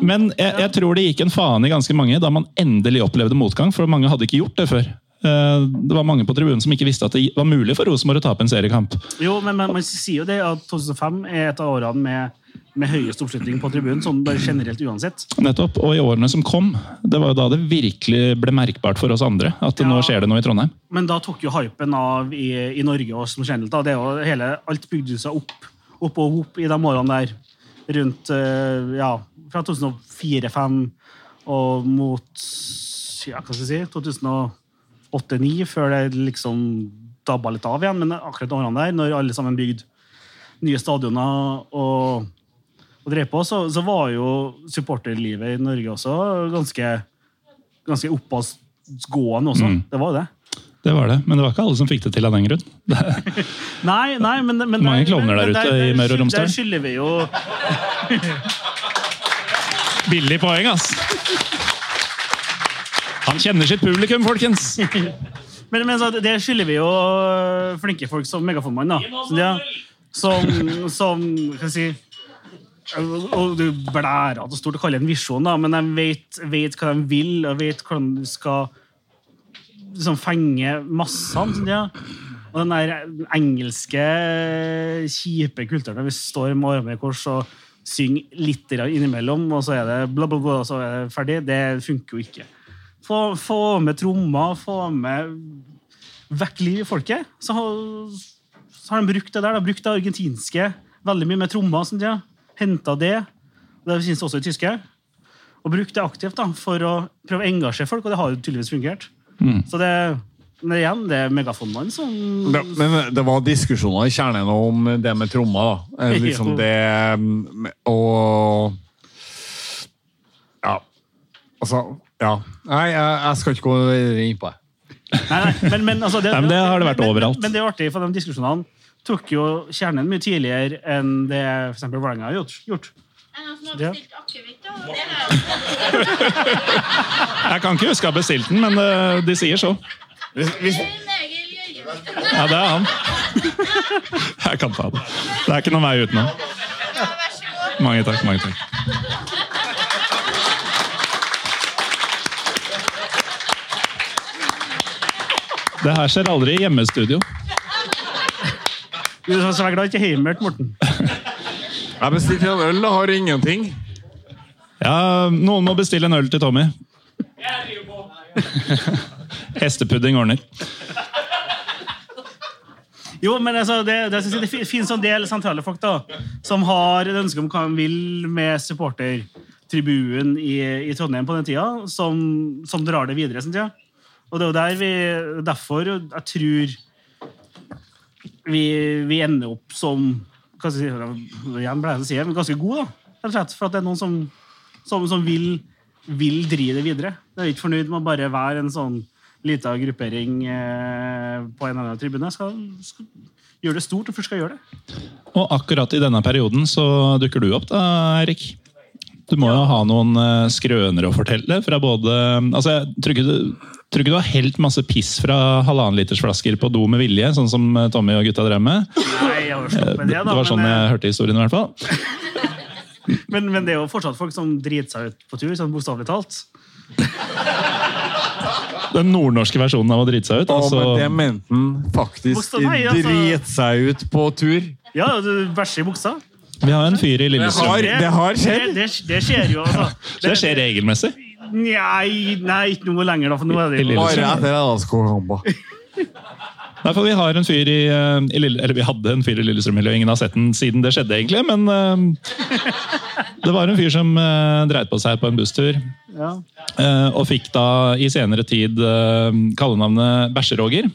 men jeg, jeg tror det gikk en faen i ganske mange da man endelig opplevde motgang, for mange hadde ikke gjort det før. Eh, Det var mange på tribunen som ikke visste at det var mulig for Rosenborg å tape en seriekamp. Jo, men, men man sier jo det at 2005 er et av årene med, med høyest oppslutning på tribunen, sånn bare generelt uansett. Nettopp, Og i årene som kom, det var jo da det virkelig ble merkbart for oss andre at Ja. nå skjer det noe i Trondheim. Men da tok jo hypen av i, i Norge og som generelt. Da. Det er jo hele, alt bygde seg opp, opp og opp i de årene der. Rundt eh, ja, fra 2004-2005 og mot ja, hva skal jeg si, 2008-2009, før det liksom dabba litt av igjen. Men akkurat de årene der, når alle sammen bygde nye stadioner og, og drev på, så, så var jo supporterlivet i Norge også ganske, ganske oppadgående også. Mm. Det var jo det. Det var det, Men det var ikke alle som fikk det til av den grunn. [LAUGHS] Nei, nei, men, men Mange klovner der ute i Møre og Romsdal. Der skylder vi jo [LAUGHS] Billig poeng, ass! Han kjenner sitt publikum, folkens! [LAUGHS] Men, men så, det skylder vi jo øh, flinke folk som Megafonmann, da. Som, det, som, som Hva skal jeg si og Du blærer det stort å kalle det en visjon, da, men de vet, vet hva de vil, og vet hvordan du skal liksom, fenge massene. sånn, ja. Og den der engelske, kjipe kulturen der vi står med armene i kors og synger litt innimellom, og så er det bla, bla, bla, og så er det ferdig, det funker jo ikke. Få, få med trommer, få med vekk liv i folket. Så har, så har de brukt det der. De har brukt det argentinske veldig mye med trommer. Sånn, ja. Henta det. Det finnes også i tyske. Og brukt det aktivt da, for å prøve å engasjere folk, og det har jo tydeligvis fungert. Så det, men igjen, det er megafonmannen som ja, men det var diskusjoner i kjernen om det med trommer. da. Eh, [LAUGHS] Liksom det mm, Og Ja. Altså Ja. Nei, jeg, jeg skal ikke gå inn på det. Nei, nei, men, men, altså, det, Nei, men det har det vært men, overalt. Men, men det er artig, for de diskusjonene tok jo kjernen mye tidligere enn det eksempel Vålerenga har gjort. Ja. bestilt akevitt? da? Det Jeg kan ikke huske å ha bestilt den, men eh, de sier så. Ja, det er han. Jeg kan ta det. Det er ikke noen vei utenom. Mange takk. mange takk. Det her skjer aldri i hjemmestudio. Du er så glad ikke heimert, Morten. Jeg bestilte en øl, og har ingenting. Ja, Noen må bestille en øl til Tommy. Hestepudding ordner. Jo, men altså, det, det, det finnes en del sentrale folk da, som har et ønske om hva de vil med supportertribunen i, i Trondheim på den tida, som, som drar det videre. Synes jeg. Og det er jo der vi, derfor jeg tror vi, vi ender opp som hva skal jeg si, igjen ble jeg å si, men ganske gode. da, rett og slett, For at det er noen som, som, som vil, vil drive det videre. Det er ikke fornøyd med å bare være en sånn lita gruppering eh, på en eller annen tribune. Skal, skal gjøre det stort, og først skal gjøre det. Og akkurat i denne perioden så dukker du opp, da, Erik. Du må jo ha noen eh, skrøner å fortelle fra både Altså, jeg tror ikke du, tror ikke du har helt masse piss fra halvannenlitersflasker på do med vilje, sånn som eh, Tommy og gutta drev med. Nei, jeg har jo slått Det, da, det, det var sånn men, jeg eh, hørte historien, i hvert fall. [LAUGHS] men, men det er jo fortsatt folk som driter seg ut på tur, sånn bokstavelig talt. Den nordnorske versjonen av å drite seg ut. Og Altså, men det mente han faktisk nei, altså- drite seg ut på tur. Ja, du bæsjer i buksa. vi har en fyr i Det Lillestrøm. har, det har skjedd. Det, det, det skjer jo, altså. [LAUGHS] Det skjer regelmessig. Nei, nei, ikke noe lenger, da. For nå er det jo. Bare etter. Nei, for vi har en fyr i, eh, i Lille, eller vi hadde en fyr i Lillestrøm-miljøet, ingen har sett den siden det skjedde, egentlig. Men uh, det var en fyr som uh, dreit på seg på en busstur. ja. Uh, og fikk da i senere tid uh, kallenavnet Bæsjeroger.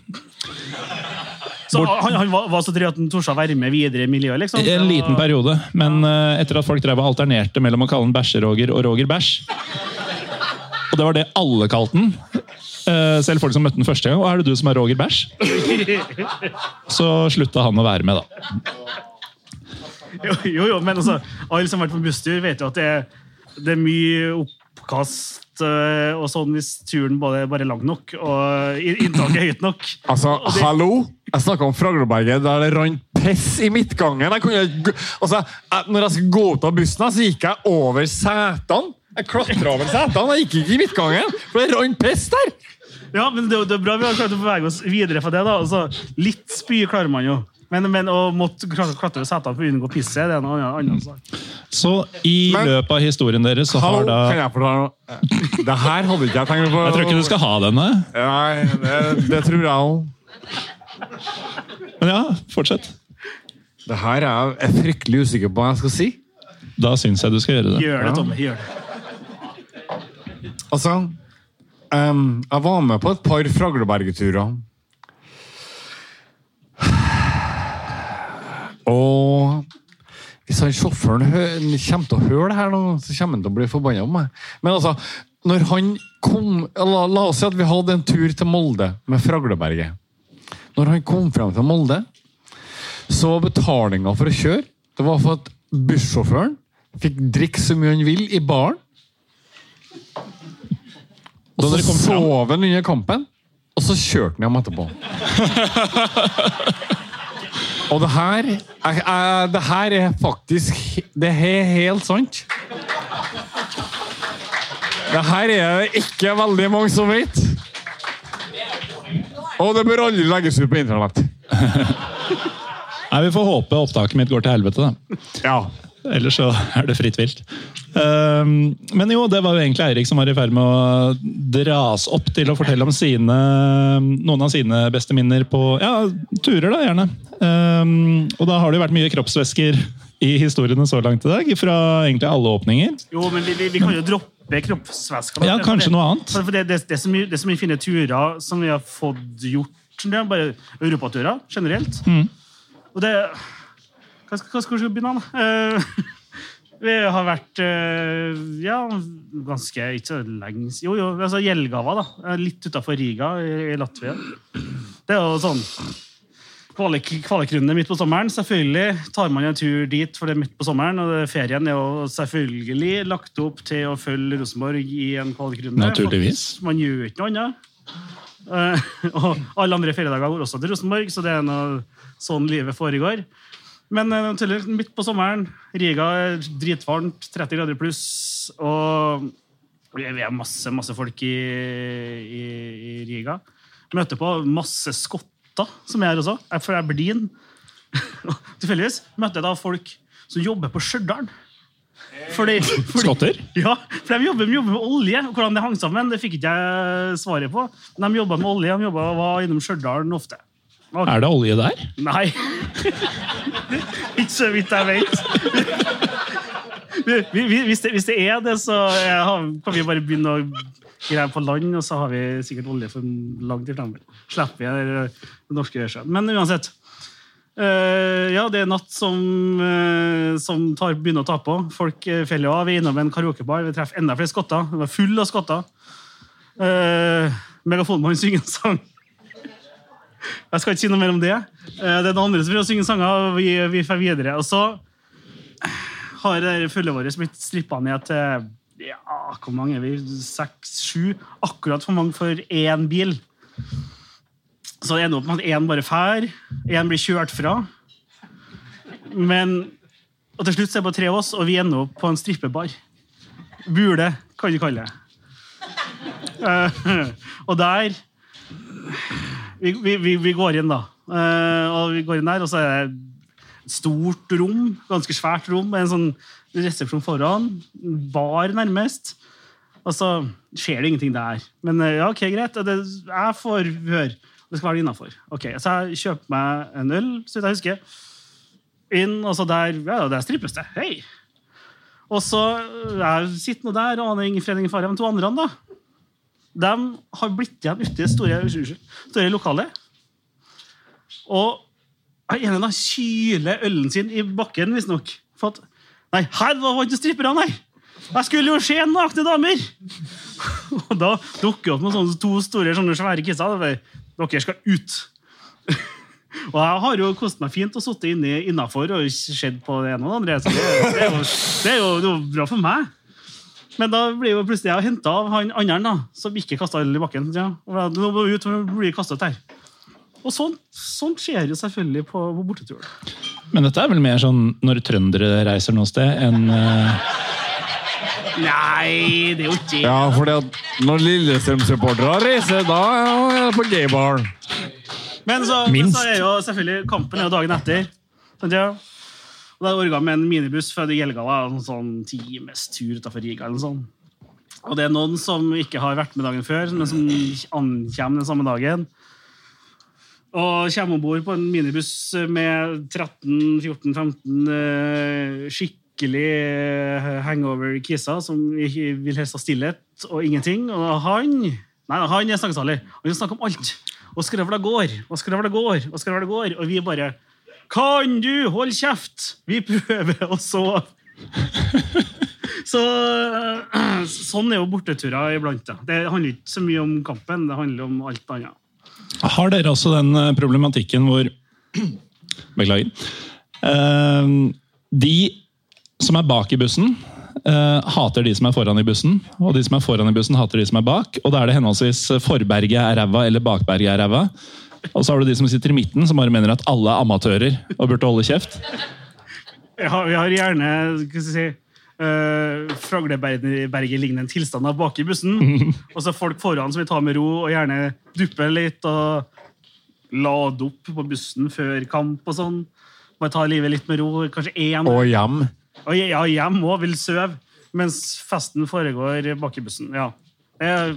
Så han, han var, var så trygg at han torde å være med videre i miljøet, liksom? I en liten periode. Men etter at folk drev og alternerte mellom å kalle han Bæsjeroger og Roger Bæsj Og det var det alle kalte den. eh, selv folk som møtte den første gang. Og er det du som er Roger Bæsj? Så slutta han å være med, da. Jo, jo, jo, men altså, alle som har vært på busstur, vet jo at det er, det er mye oppkast eh, og sånn hvis turen bare, bare er lang nok og inntaket er høyt nok. Altså, hallo? Jeg snakka om Fragleberget der det rant piss i midtgangen. Jeg kunne, altså, jeg, når jeg skulle gå ut av bussen, så gikk jeg over setene. Jeg klatra over setene, jeg gikk ikke i midtgangen, for det rant piss der! Ja, men det, det er bra vi har klart å bevege oss videre fra det. da. Altså, litt spy klarer man jo. Men, men å måtte klatre over setene for å unngå pisset, det er noe annet. annet sak. Så i Men- løpet av historien deres så har da kan jeg fortelle noe? Det her hadde ikke jeg tenkt på. Jeg tror ikke du skal ha denne. Nei, det, det tror jeg òg. Men ja, fortsett. Det her er jeg fryktelig usikker på hva jeg skal si. Da syns jeg du skal gjøre det. Gjør det. Tommy. Gjør det. Altså um, Jeg var med på et par Fraglebergeturer. Og hvis han sjåføren kommer til å høre det her, nå, så kommer han til å bli forbanna på meg. Men altså, når han kom la, la oss si at vi hadde en tur til Molde med Fragleberget. Når han kom frem til Molde, så var betalinga for å kjøre Det var for at bussjåføren fikk drikke så mye han vil i baren. Da dere kom fram. sov han under kampen, og så kjørte han hjem etterpå. [LAUGHS] og det her er, er, Det her er faktisk Det er helt sant. Det her er det ikke veldig mange som vet. Og det bør aldri legges ut på internett. [LAUGHS] Nei, Vi får håpe opptaket mitt går til helvete, da. Ja. Ellers så er det fritt vilt. Ehm, men jo, det var jo egentlig Eirik som var i ferd med å dras opp til å fortelle om sine, noen av sine beste minner på ja, turer, da gjerne. Ehm, og da har det jo vært mye kroppsvæsker i historiene så langt i dag, fra egentlig alle åpninger. Jo, men vi, vi, vi kan jo droppe kroppsvæsker. Ja, kanskje det- noe annet. For det, det, det, er så mye, det er så mye fine turer som vi har fått gjort. Det er bare europaturer generelt. Mm. Og det Hva skal, hva skal vi begynne med? Uh, [LAUGHS] vi har vært uh, ja, ganske Ikke så lenge Jo, jo, altså Jelgava, da. Litt utafor Riga i, i Latvia. Det er jo sånn kvalik- Kvalikrunde midt på sommeren. Selvfølgelig tar man en tur dit, for det er midt på sommeren. Og ferien er jo selvfølgelig lagt opp til å følge Rosenborg i en kvalikrunde. Naturligvis. Man gjør ikke noe annet. Eh, [LAUGHS] og alle andre feriedager går også til Rosenborg, så det er noe sånn livet foregår. Men eh, midt på sommeren, Riga er dritvarmt, 30 grader pluss, og vi er masse, masse folk i, i, i Riga. Møter på masse skotter, som jeg er også. Jeg er fra. [LAUGHS] Og Tilfeldigvis møtte jeg da folk som jobber på Stjørdal. Fordi, [LAUGHS] fordi, Skotter? Ja, for de jobber, de jobber med olje. og Hvordan det hang sammen, det fikk ikke jeg svaret på. Men de jobba med olje, de jobbet, var innom Stjørdal ofte. Ok. Er det olje der? Nei. [LAUGHS] ikke så vidt jeg vet. Vi- vi- Hvis det, hvis det er det, så har, kan vi bare begynne å grave på land, og så har vi sikkert olje for langt i fremover. Slipper vi den det norske sjøen. Men uansett. Uh, ja, det er natt som, uh, som tar, begynner å ta på. Folk uh, feller av. Vi er innom en karaokebar. Vi treffer enda flere skotter. Det var full av skotter. Uh, Megafonmann synger en sang. Jeg skal ikke si noe mer om det. Eh, Det er noen andre som prøver å synge sanger, og vi, vi får videre. Og så har følget vårt blitt strippa ned til ja, hvor mange er vi? Seks, sju? Akkurat for mange for én bil. Så det ender opp med at én bare fær, én blir kjørt fra. Men og til slutt er det bare tre av oss, og vi ender opp på en strippebar. Bule, kan du kalle det. Uh, [LAUGHS] og der vi, vi, vi, går inn, da. Eh, og vi går inn der, og så er det et stort rom, ganske svært rom, med en sånn resepsjon foran. Bar, nærmest. Og så skjer det ingenting der. Men eh, ja, ok, greit. Det, jeg får høre. Det skal være innafor. Okay, så jeg kjøper meg en øl, så vidt jeg husker. Inn, og så der ja, der strippes det. Hei! Og så jeg sitter nå der og aner ingen fredning fare. Men to andre, da, de har blitt igjen ute i det store, store lokalet. Og en av dem kyler ølen sin i bakken, visstnok. For Nei, her var ikke stripperne, nei! Jeg skulle jo se nakne damer! [LAUGHS] Og da dukker det opp med sånne to store, sånne svære kisser. Dere skal ut! [LAUGHS] Og jeg har jo kost meg fint og sittet innafor og sett på det ene og det andre. Så det, det, er jo, det er jo det er jo bra for meg. Men da blir jo plutselig jeg henta av han andre da, som ikke kasta øl i bakken. Ja. Og da- Nå må ut blir kastet her. Og sånn, sånt skjer jo selvfølgelig på, på bortetur. Men dette er vel mer sånn når trøndere reiser noe sted, enn uh... Nei, det er jo ikke det. Ja, fordi at når Lillestrøm-supportere reiser, da er det på gaybaren. Men så, men så er jo selvfølgelig kampen er jo dagen etter. Sånn, ja? Og da orga med en minibuss fra Jelgava, en sånn times tur utenfor Riga. eller sånn. Og det er noen som ikke har vært med dagen før, men som ankommer den samme dagen. Og kommer om bord på en minibuss med 13-14-15 eh, skikkelig eh, hangover-kisser som vil helst ha stillhet og ingenting. Og han Nei, han er snakkesalig. Han vil snakke om alt. Og skravla går, og skravla går, og skravla går. Og vi bare Kan du holde kjeft? Vi prøver å sove. [LAUGHS] Så eh, Sånn er jo borteturer iblant. Da. Det handler ikke så mye om kampen, det handler om alt annet. Har dere også den eh, problematikken hvor [CLEARS THROAT] Beklager. Eh, de som er bak i bussen, hater de som er foran i bussen. Og de som er foran i bussen, hater de som er bak. Og da er det henholdsvis forberget er ræva eller bakberget er ræva. Og så har du de som sitter i midten, som bare mener at alle er amatører og burde holde kjeft. Jeg har, vi har gjerne skal jeg si, uh, Fragleberget-lignende tilstander bak i bussen. [LAUGHS] og så folk foran som vil ta med ro og gjerne duppe litt og lade opp på bussen før kamp og sånn. Bare ta livet litt med ro. Kanskje én Og hjem. Og ja, hjem òg vil sove, mens festen foregår bak i bussen. Ja. Er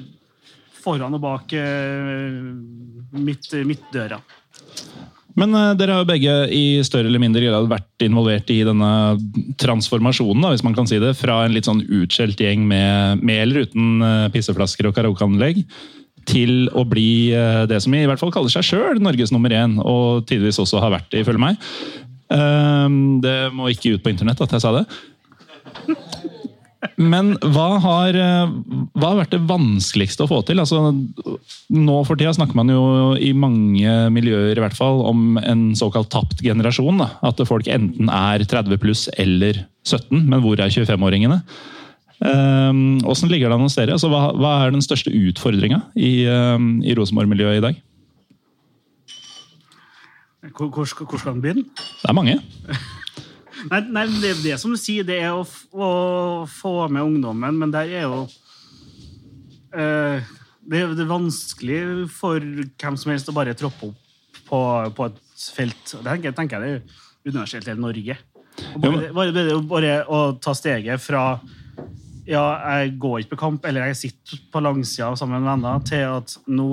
foran og bak eh, midt, midtdøra. Men eh, dere har jo begge i større eller mindre grad vært involvert i denne transformasjonen, da, hvis man kan si det, fra en litt sånn utskjelt gjeng med, med eller uten eh, pisseflasker og karaokeanlegg, til å bli det som i hvert fall kaller seg sjøl Norges nummer én, og tidvis også har vært det, ifølge meg. Eh, Det må ikke ut på internett at jeg sa det. Men hva har, eh, hva har vært det vanskeligste å få til? Altså, nå for tida snakker man jo i mange miljøer i hvert fall om en såkalt tapt generasjon. Da. At folk enten er 30 pluss eller 17, men hvor er 25-åringene? Um, Åssen ligger det an hos dere? Altså, hva, hva er den største utfordringa i, um, i Rosenborg-miljøet i dag? Hvor, hvor, hvor skal den begynne? Det er mange. [LAUGHS] Nei, nei det, det som du sier, det er å, å få med ungdommen, men der er jo uh, det, er- det er vanskelig for hvem som helst å bare troppe opp på, på et felt. Det tenker, tenker jeg det er universelt i hele Norge. Bare, bare, bare å ta steget fra ja, jeg går ikke på kamp, eller jeg sitter på langsida sammen med venner, til at nå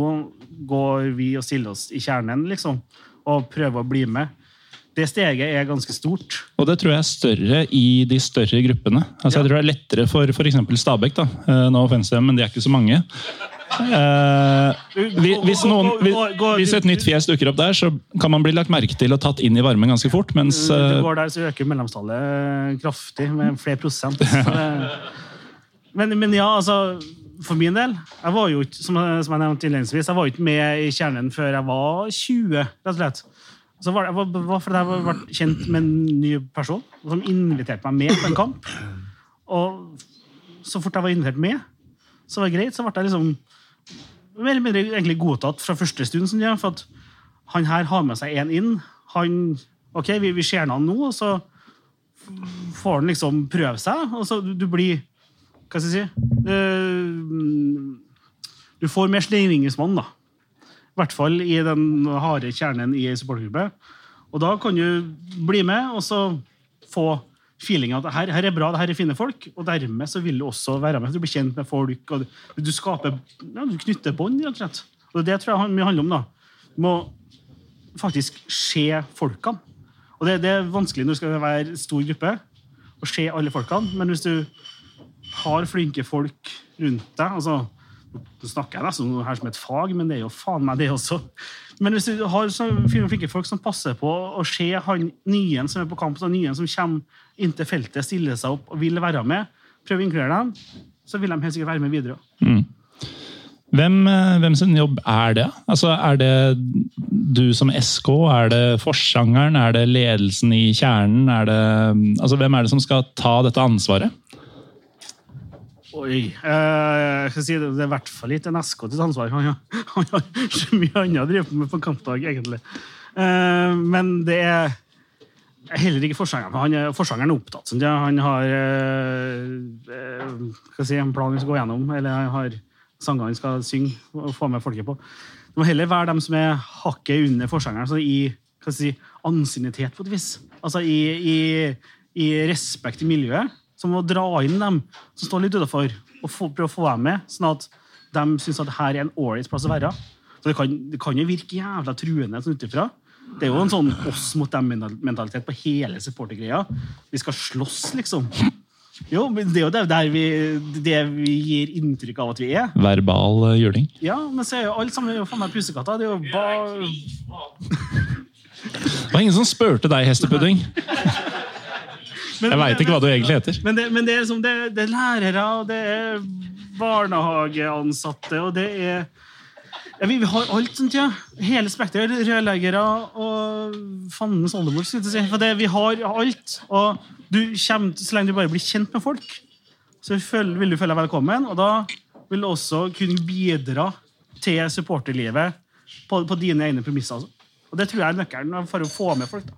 går vi og stiller oss i kjernen, liksom, og prøver å bli med. Det steget er ganske stort. Og det tror jeg er større i de større gruppene. Altså, Jeg tror det er lettere for f.eks. Stabæk. da. Nå offense, to them, men de er ikke så mange. Eh, hvis, noen, hvis- et nytt fjes dukker opp der, så kan man bli lagt merke til og tatt inn i varmen ganske fort. Mens Du eh, går der, så øker mellomstallet kraftig, med flere prosent. Men, men ja, altså For min del jeg var jo ikke, som jeg, nevnte innledningsvis, jeg var ikke med i kjernen før jeg var 20, rett og slett. Så var det var, var jeg ble kjent med en ny person som inviterte meg med på en kamp. Og så fort jeg var invitert med, så var det greit. Så ble jeg liksom mer eller mindre egentlig godtatt fra første stund. Sånn, ja, for at han her har med seg en inn. Han, ok, vi, vi ser han nå, og så får han liksom prøve seg. Og så du, du blir Hva skal jeg si Du, Du får mer slingringsmonn, da. I hvert fall i den harde kjernen i ei supportergruppe. Og da kan du bli med og så få feelinga at her, her er bra, det her er fine folk. Og dermed så vil du også være med. Du blir kjent med folk, og du, du skaper ja, du knytter bånd, rett og slett. Og det tror jeg mye handler om. da. Du må faktisk se folkene. Og det, det er vanskelig når du skal være stor gruppe, å se alle folkene. Men hvis du har flinke folk rundt deg altså, Nå snakker jeg nesten her som et fag, men det er jo faen meg det også. Men hvis du har flinke folk som passer på å se han nye som er på kamp, og nye som kommer inn til feltet, stiller seg opp og vil være med, prøve å inkludere dem, så vil de helt sikkert være med videre. hvem, eh, hvem sin jobb er det? Altså, Er det du som SK? Er det forsangeren? Er det ledelsen i kjernen? Er det, altså, hvem er det som skal ta dette ansvaret? Oi. Eh, jeg skal si det, er i hvert fall ikke en SK til ansvar. Han, har- han så mye annet å drive med på kampdag, egentlig. Eh, men det er heller ikke forsangeren. Han er, forsangeren er opptatt. Sånn. Han har eh, eh, si, en plan vi skal gå gjennom, eller han har sanger han skal synge og få med folket på. Det må heller være dem som er hakket under forsangeren, så i hva si, ansiennitet på et vis. Altså i, i, i respekt i miljøet. Så må dra inn dem som står litt utenfor, og få, prøve å få dem med, sånn at de syns at her er en ålreit plass å være. Så det kan, det kan jo virke jævla truende sånn utenfra. Det er jo en sånn oss mot dem-mentalitet på hele supportergreia. Vi skal slåss, liksom. Jo, men det er jo det, der vi, det vi gir inntrykk av at vi er. Verbal eh, juling? Ja, men så er jo alle sammen jo faen meg pusekatter. Det er jo bare Det var ingen som spurte deg, hestepudding. Jeg veit ikke hva du egentlig heter. Men det, men det, er, liksom, det, det er lærere, og det er barnehageansatte, og det er ja, vi, vi har alt sånt, ja. Hele spekteret. Rørleggere og fandens oldemor. si. For det, vi har alt. Og du kommer, så lenge du bare blir kjent med folk, så føl- vil du føle deg velkommen. Og da vil du også kunne bidra til supporterlivet på, på dine egne premisser. altså. Og det tror jeg er nøkkelen for å få med folk. da.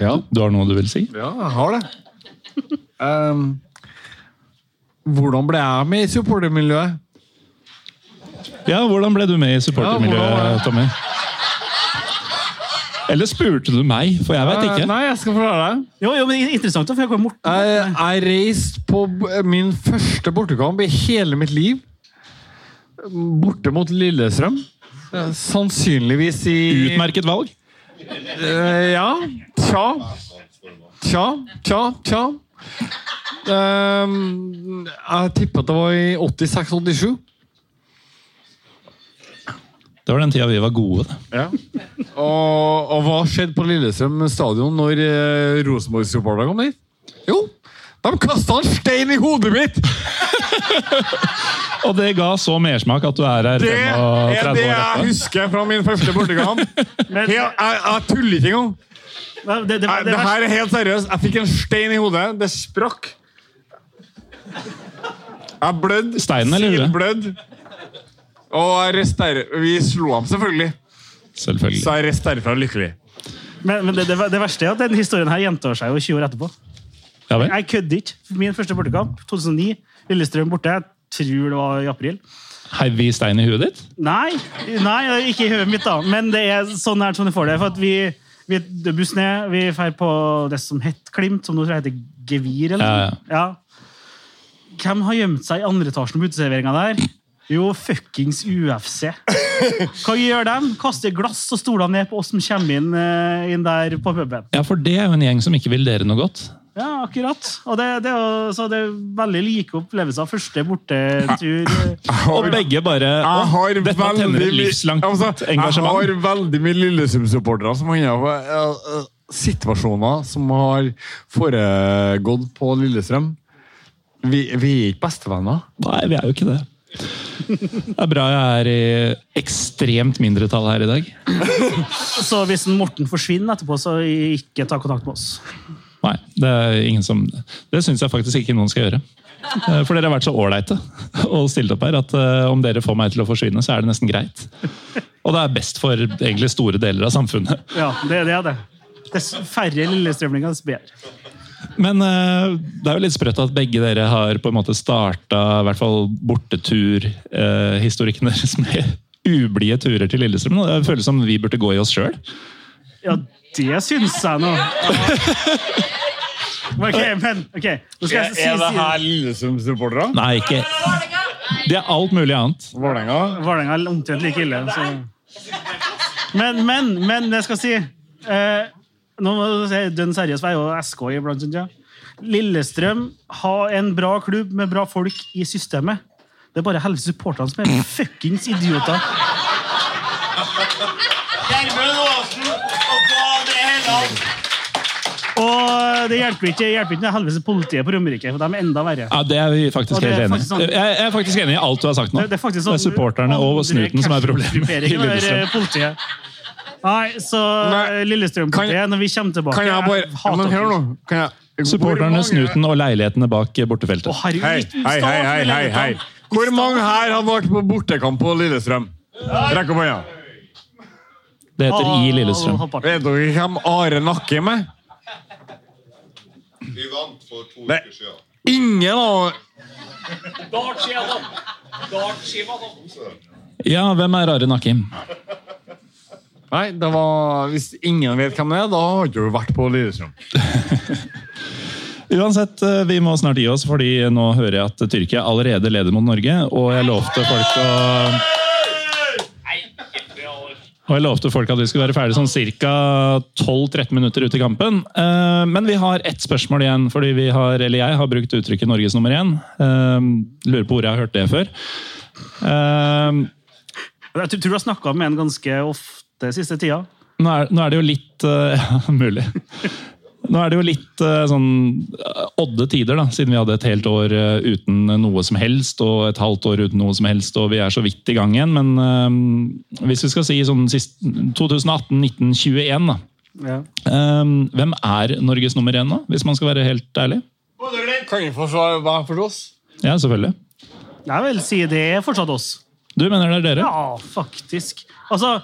Ja, Du har noe du vil si? ja jeg har det. Um, hvordan ble jeg med i supportermiljøet? Ja, Hvordan ble du med i supportermiljøet, ja. Tommy? Eller spurte du meg? For jeg veit Eh, ikke. Nei, jeg skal forklare deg. Jo, jo, men Interessant, for jeg kom bort. Jeg, jeg reiste på min første bortekamp i hele mitt liv. Borte mot Lillestrøm. Eh, Sannsynligvis i Utmerket valg. Eh, ja. Tja. Tja, tja, tja. Ehm, jeg tipper at det var i 86-87. Det var den tida vi var gode. Ja. Og, og hva skjedde på Lillestrøm stadion når eh, Rosenborg-supporterne kom dit? Jo, de kasta en stein i hodet mitt! [LAUGHS] Og det ga så mersmak at du er her Det er 35 det jeg husker fra min første bortekamp. [LAUGHS] Men- Jeg, jeg, jeg tuller ikke engang. Det, det, det, Det her er helt seriøst. Jeg fikk en stein i hodet. Det sprakk. Jeg blødde. Steinen eller huet? Blødd. Og. Vi slo ham, selvfølgelig. Selvfølgelig. Så jeg reiste derfra lykkelig. men, men det, det, det verste er at denne historien her gjentar seg jo 20 år etterpå. Ja? Jeg kødder ikke. Min første bortekamp, 2009. Lillestrøm borte. Jeg tror det var i april. Heiv vi stein i huet ditt? Nei, nei ikke i hodet mitt, da. Men det er sånn nært som du får det. For at vi Vi buss ned, vi drar på det som het Klimt, som nå tror jeg heter Gevir. eller Ja, noe. ja. Hvem har gjemt seg i andre etasjen på uteserveringa der? Jo, fuckings UFC. Hva gjør de? Kaster glass og stoler ned på oss som kommer inn, eh, inn der på puben. Ja, for det er jo en gjeng som ikke vil dere noe godt. Ja, akkurat. Og det, det, er, så det er veldig like opplevelser. Første bortetur eh, [LAUGHS] Og begge bare Jeg har Dette tenner veldig et livslangt altså, Jeg har veldig mye Lillesund-supportere som har uh, situasjoner som har foregått på Lillestrøm. Vi, vi er ikke bestevenner. Nei, vi er jo ikke det. Det er bra jeg er i ekstremt mindretall her i dag. Så hvis Morten forsvinner etterpå, så ikke ta kontakt med oss. Nei, det er ingen som Det syns jeg faktisk ikke noen skal gjøre. Eh, For dere har vært så ålreite og stilt opp her at eh, om dere får meg til å forsvinne, så er det nesten greit. Og det er best for egentlig store deler av samfunnet. Ja, det, det er det. Dess færre lillestrømlinger, dess bedre. Men eh, det er jo litt sprøtt at begge dere har på en måte starta i hvert fall borteturhistorikken deres med ublide turer til Lillestrøm. Det føles som vi burde gå i oss sjøl. Ja, det syns jeg nå. [LAUGHS] Ok, men ok. Nå skal jeg si, Er det her Lillesund-supportere? Nei, ikke Det er alt mulig annet. Vålerenga? Vålerenga er omtrent like ille. Så. Men, men, men det skal si eh, Nå må du si dønn seriøs, for jeg er jo SK iblant. synes jeg. Lillestrøm har en bra klubb med bra folk i systemet. Det er bare helvete supporterne som er fuckings idioter. Og det hjelper ikke, hjelper ikke helvete politiet på Romerike, for de er enda verre. Ja, Det er vi faktisk helt enig faktisk sånn- i. Jeg er faktisk enig i alt du har sagt nå. Det, det er det er supporterne og snuten som er problemet. i Lillestrøm. eh. Nei, så Lillestrøm-politiet, når vi kommer tilbake Kan jeg bare jeg Men hør nå. Kan jeg, Supporterne, snuten og leilighetene bak bortefeltet. Herregud, Hei, hei, hei, hei, hei, hei. Hvor mange her har vært på bortekamp på Lillestrøm? Rekk opp hånda. Det heter I Lillestrøm. Vet dere hvem Are Nakke er med? Vi vant for to uker siden. Ingen av Ja, hvem er Are Nakim? Nei, det var Hvis ingen vet hvem det er, da har du vært på Lillestrøm. [LAUGHS] Uansett, eh, vi må snart gi oss, fordi nå hører jeg at Tyrkia allerede leder mot Norge, og jeg lovte folk å og jeg lovte folk at vi skulle være ferdig sånn ca. 12-13 minutter ut i kampen. Eh, Men vi har ett spørsmål igjen, fordi vi har, eller jeg har brukt uttrykket 'Norges nummer én'. Eh, Lurer på hvor jeg har hørt det før. Eh, Jeg tror du har snakka med en ganske ofte siste tida. Nå er, nå er det jo litt Ja, [LAUGHS] mulig. Nå er det jo litt eh, sånn eh, odde tider, da, siden vi hadde et helt år eh, uten noe som helst, og et halvt år uten noe som helst, og vi er så vidt i gang igjen. Men eh, hvis vi skal si sånn sist 2018-1921, da. Ja. Um, hvem er Norges nummer én, da? Hvis man skal være helt ærlig? Kan vi forsvare svare hva for oss? Ja, selvfølgelig. Jeg vil si det er fortsatt oss. Du mener det er dere? Ja, faktisk. Altså,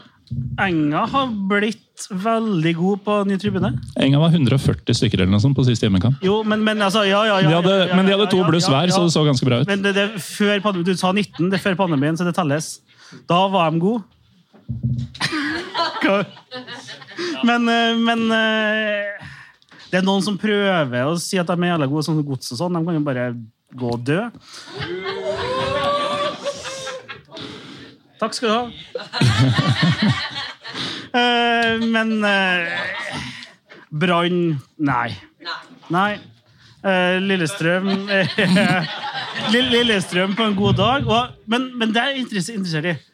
Enga har blitt veldig god på ny tribune. Enga var 140 stykker eller noe sånt på siste hjemmekamp. Jo, men, men altså, ja, ja, ja, De hadde, ja, ja, men de hadde to ja, bluss hver, ja. så det så ganske bra ut. Men det, det, før pandemien, Du sa 19, det er før pandemien, så det telles. Da var de gode. [LAUGHS] Men, eh, men eh, Det er noen som prøver å si at de er jævla gode sånn som gods og sånn. De kan jo bare gå og dø. Takk skal du ha. uh, [LAUGHS] men uh, Brann Nei. Nei. Uh, Lillestrøm [LAUGHS] Lillestrøm på en god dag. Og, men, men det er jeg interessert i.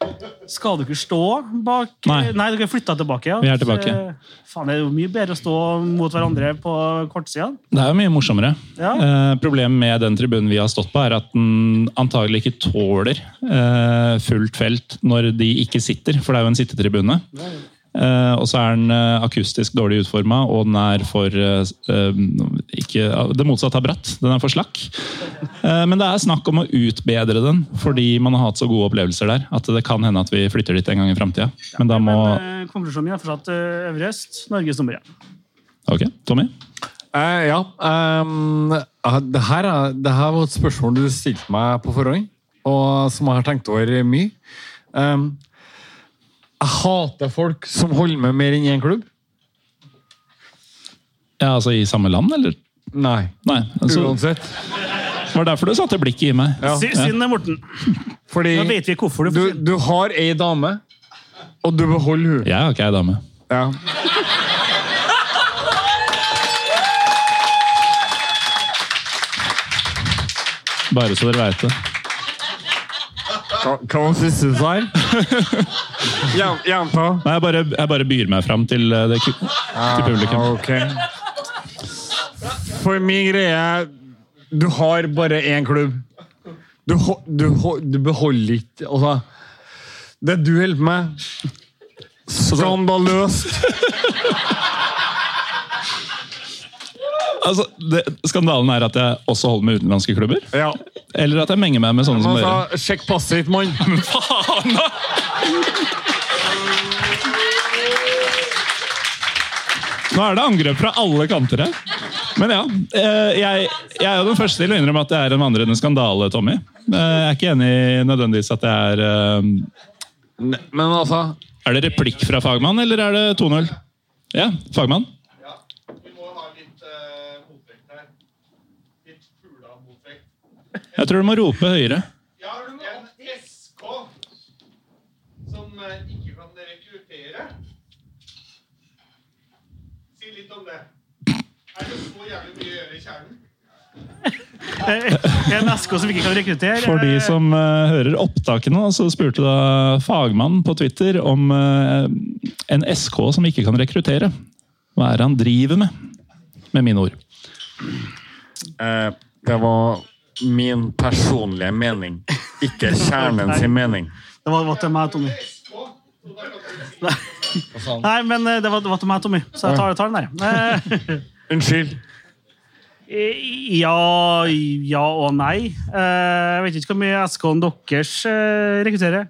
Skal dere stå bak Nei. dere har flytta tilbake. Ja. Vi er tilbake. Så, Faen, det er jo mye bedre å stå mot hverandre på kortsida. Det er jo mye morsommere. Ja. Eh, problemet med den tribunen vi har stått på, er at den antagelig ikke tåler eh, fullt felt når de ikke sitter, for det er jo en sittetribune. Eh, og så er den eh, akustisk dårlig utforma, og den er for eh, eh, ikke, Det motsatte av bratt. Den er for slakk. Eh, men det er snakk om å utbedre den, fordi man har hatt så gode opplevelser der. At det kan hende at vi flytter dit en gang i framtida. Men da må Men eh, konklusjonen min er fortsatt uh, Øvre Øst, Norges nummer én. Ok, Tommy? Uh, ja. ehm, eh, det, her er, det her var et spørsmål du stilte meg på forhånd, og som jeg har tenkt over mye. Ehm, jeg hater folk som holder med mer enn én klubb. Ja, altså I samme land, eller? Nei. Nei. Altså, Uansett. det var derfor du satte blikket i meg. Ja. Synd det, Morten. Fordi Nå vet vi hvorfor du du, du har ei dame, og du beholder hun. Jeg har ikke ei dame. Ja. Bare så dere veit det. [LAUGHS] Hva var siste du sa? Jen- Nei, jeg bare, jeg bare byr meg fram til, eh, det, til publikum. Ah, okay. For min greie Du har bare én klubb. Du, du, du beholder ikke Altså, det du holder på med Skandaløst! [LAUGHS] Altså, det, skandalen er at jeg også holder med utenlandske klubber. Ja. Eller at jeg menger meg med sånne som dere. Altså, sjekk passet ditt, mann! [LAUGHS] Faen, da! Nå er det angrep fra alle kanter her. Men ja, eh, jeg, jeg er jo den første til å innrømme at det er en vandrende skandale, Tommy. Eh, Jeg er ikke enig nødvendigvis at det er eh, Men altså Er det replikk fra fagmann, eller er det 2-0? Ja, fagmann. Jeg tror du må rope høyere. SK som ikke kan rekruttere. Si litt om det. Er det så jævlig mye å gjøre i kjernen? En SK som ikke kan rekruttere. For de som uh, hører opptakene, så spurte da fagmannen på Twitter om uh, en SK som ikke kan rekruttere. Hva er det han driver med? Med mine ord. Uh, det var min personlige mening, ikke kjernen sin mening. Det var, det var til meg, Tommy. Nei, Nei, men eh, det var, det var til meg, Tommy. Så jeg tar, tar den der. Eh, Unnskyld. Ja, ja og nei. Eh, Jeg vet ikke hvor mye SK-en deres det? rekrutterer.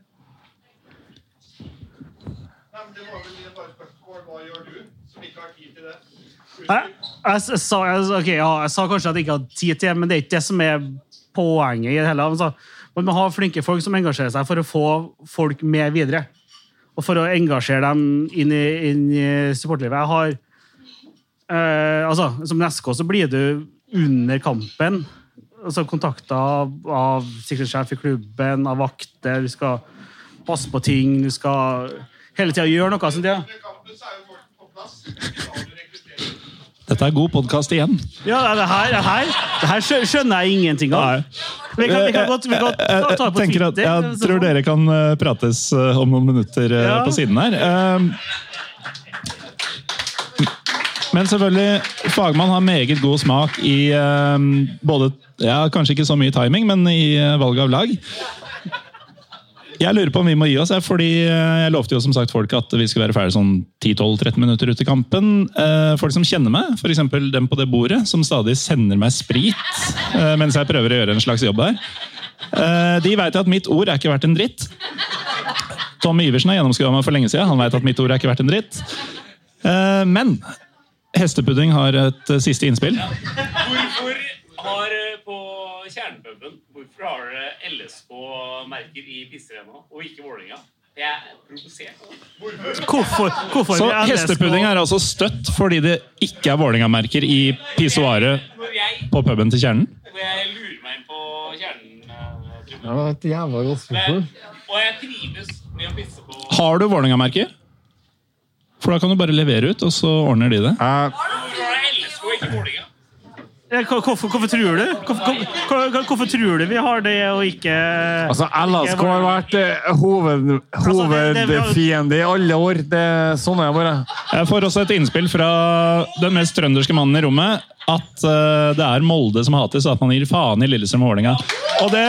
Jeg, jeg, sa, jeg, okay, ja, jeg sa kanskje at jeg ikke hadde tid til det, men det er ikke det som er poenget. i det hele. Altså, man må ha flinke folk som engasjerer seg for å få folk med videre. Og for å engasjere dem inn i, inn i supportlivet. Jeg har eh, altså, Som SK så blir du under kampen altså, kontakta av, av sikkerhetssjef i klubben, av vakter. Du skal passe på ting. Du skal hele tida gjøre noe. Sånn, ja. Dette er god podkast igjen. Ja, det her, det her, det her skjønner jeg ingenting av. Vi kan, vi kan godt, vi kan godt ta, ta på Twitter. at, jeg tror dere kan eh, prates eh, om noen minutter eh, Ja. på siden her. Eh, Men selvfølgelig, fagmann har meget god smak i eh, både ja, Kanskje ikke så mye timing, men i valget valg av lag. Jeg lurer på om vi må gi oss, fordi eh, jeg lovte jo som sagt folk at vi skulle være ferdig sånn 10-12-13 minutter ut i kampen. Eh, Folk som kjenner meg, f.eks. dem på det bordet, som stadig sender meg sprit eh, mens jeg prøver å gjøre en slags jobb her. De veit at mitt ord er ikke verdt en dritt. Tom Iversen har gjennomskua meg for lenge siden. Han veit at mitt ord er ikke verdt en dritt. Men hestepudding har et siste innspill. Hvorfor har eh, på kjernepuben Hvorfor har dere LSK-merker i Pissrenna og ikke Vålerenga? Jeg er provosert. Hvorfor, hvorfor Så hestepudding er altså støtt fordi det ikke er Vålerenga-merker i pissoaret på puben til Kjernen. når jeg lurer meg inn på kjernen eh. Det var et jævla godt spørsmål. Og jeg trives med å pisse på Har du Vålerenga-merker? For da kan du bare levere ut, og så ordner de det. Eh, Hvorfor hvor- hvorfor, hvorfor tror du? Hvorfor, hvorfor, hvorfor tror du vi har det, og ikke altså, LSK har vært eh, hoved, hovedfiende i alle år. Det, sånn er det bare. Jeg får også et innspill fra den mest trønderske mannen i rommet. At uh, det er Molde som hates, og at man gir faen i Lillestrøm og Vålerenga. Og det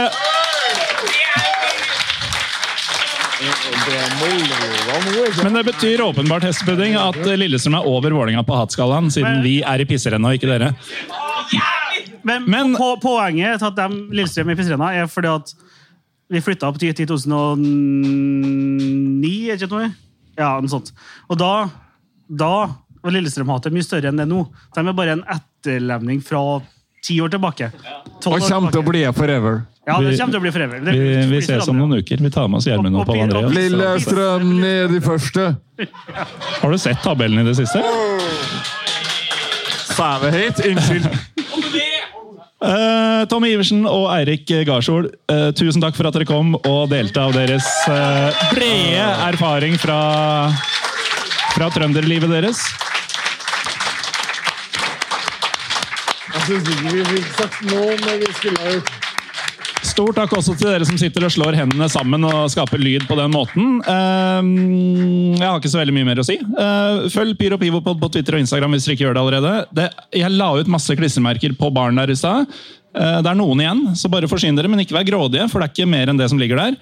Men det betyr åpenbart hestepudding at Lillestrøm er over Vålerenga på hatskalaen, siden vi er i pisserenna og ikke dere. Men, Men- på, poenget til at de Lillestrøm i Pistrena, er fordi at vi flytta opp til 2009, er det ikke noe? Ja, noe sånt. Og da, da var Lillestrøm-hatet mye større enn det nå. De er bare en etterlevning fra ti år tilbake. Og år kommer til å bli forever. Ja, det kommer til å bli forever. Det- Vi, vi ses om noen uker. Vi tar med oss Gjermund og Pål Andreas. Lillestrøm ned i første. Har du sett tabellen i det siste? jeg høyt? Unnskyld. Eh, Tommy Iversen og Eirik Garsol, uh, tusen takk for at dere kom og delte av deres uh, brede erfaring fra, fra trønderlivet deres. Jeg syns ikke vi fikk sagt noe, men vi skulle ha gjort Stort takk også til dere som sitter og slår hendene sammen og skaper lyd på den måten. Eh, jeg har ikke så veldig mye mer å si. Eh, følg Pyro Pivopod på Twitter og Instagram hvis dere ikke gjør det allerede. Jeg la ut masse klistremerker på baren der i stad. Eh, det er noen igjen, så bare forsyn dere, men ikke vær grådige, for det er ikke mer enn det som ligger der.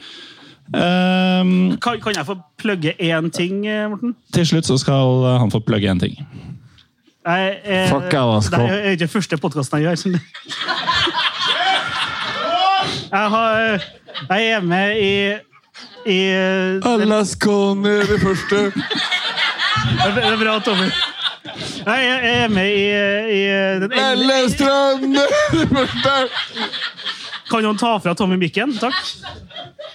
Eh, Kan, kan jeg få plugge én ting, eh, Morten? til slutt så skal han få plugge en ting. Nei, eh, Fuck Det er ikke første podkasten jeg gjør. Det- Jeg, har, jeg er hjemme i, i LSK ned i første. Det er bra, Tommy. Jeg er- er i, i den Lillestrøm ned i første. Kan noen ta fra Tommy mikken? Takk.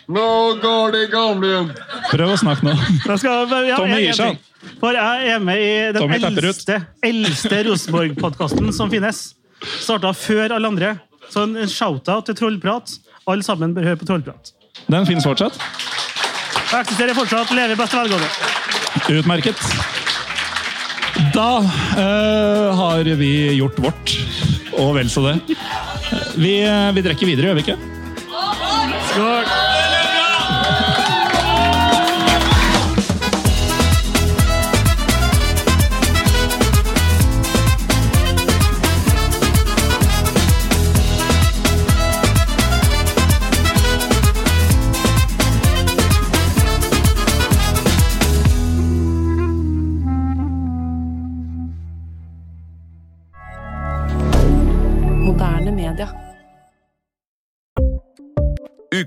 Nå går det i gamlebyen. Prøv å snakke nå. Jeg skal, ja, Tommy gir seg. For jeg er med i den Tommy eldste, eldste Rosenborg-podkasten som finnes. Starta før alle andre. Så en en shout-out til Trollprat. Alle sammen bør høre på Trollprat. Den finnes fortsatt. Jeg eksisterer fortsatt. Lever i beste velgående. Utmerket. Da øh, har vi gjort vårt, og vel så det. Vi, eh, vi drikker videre, gjør vi ikke? Skål!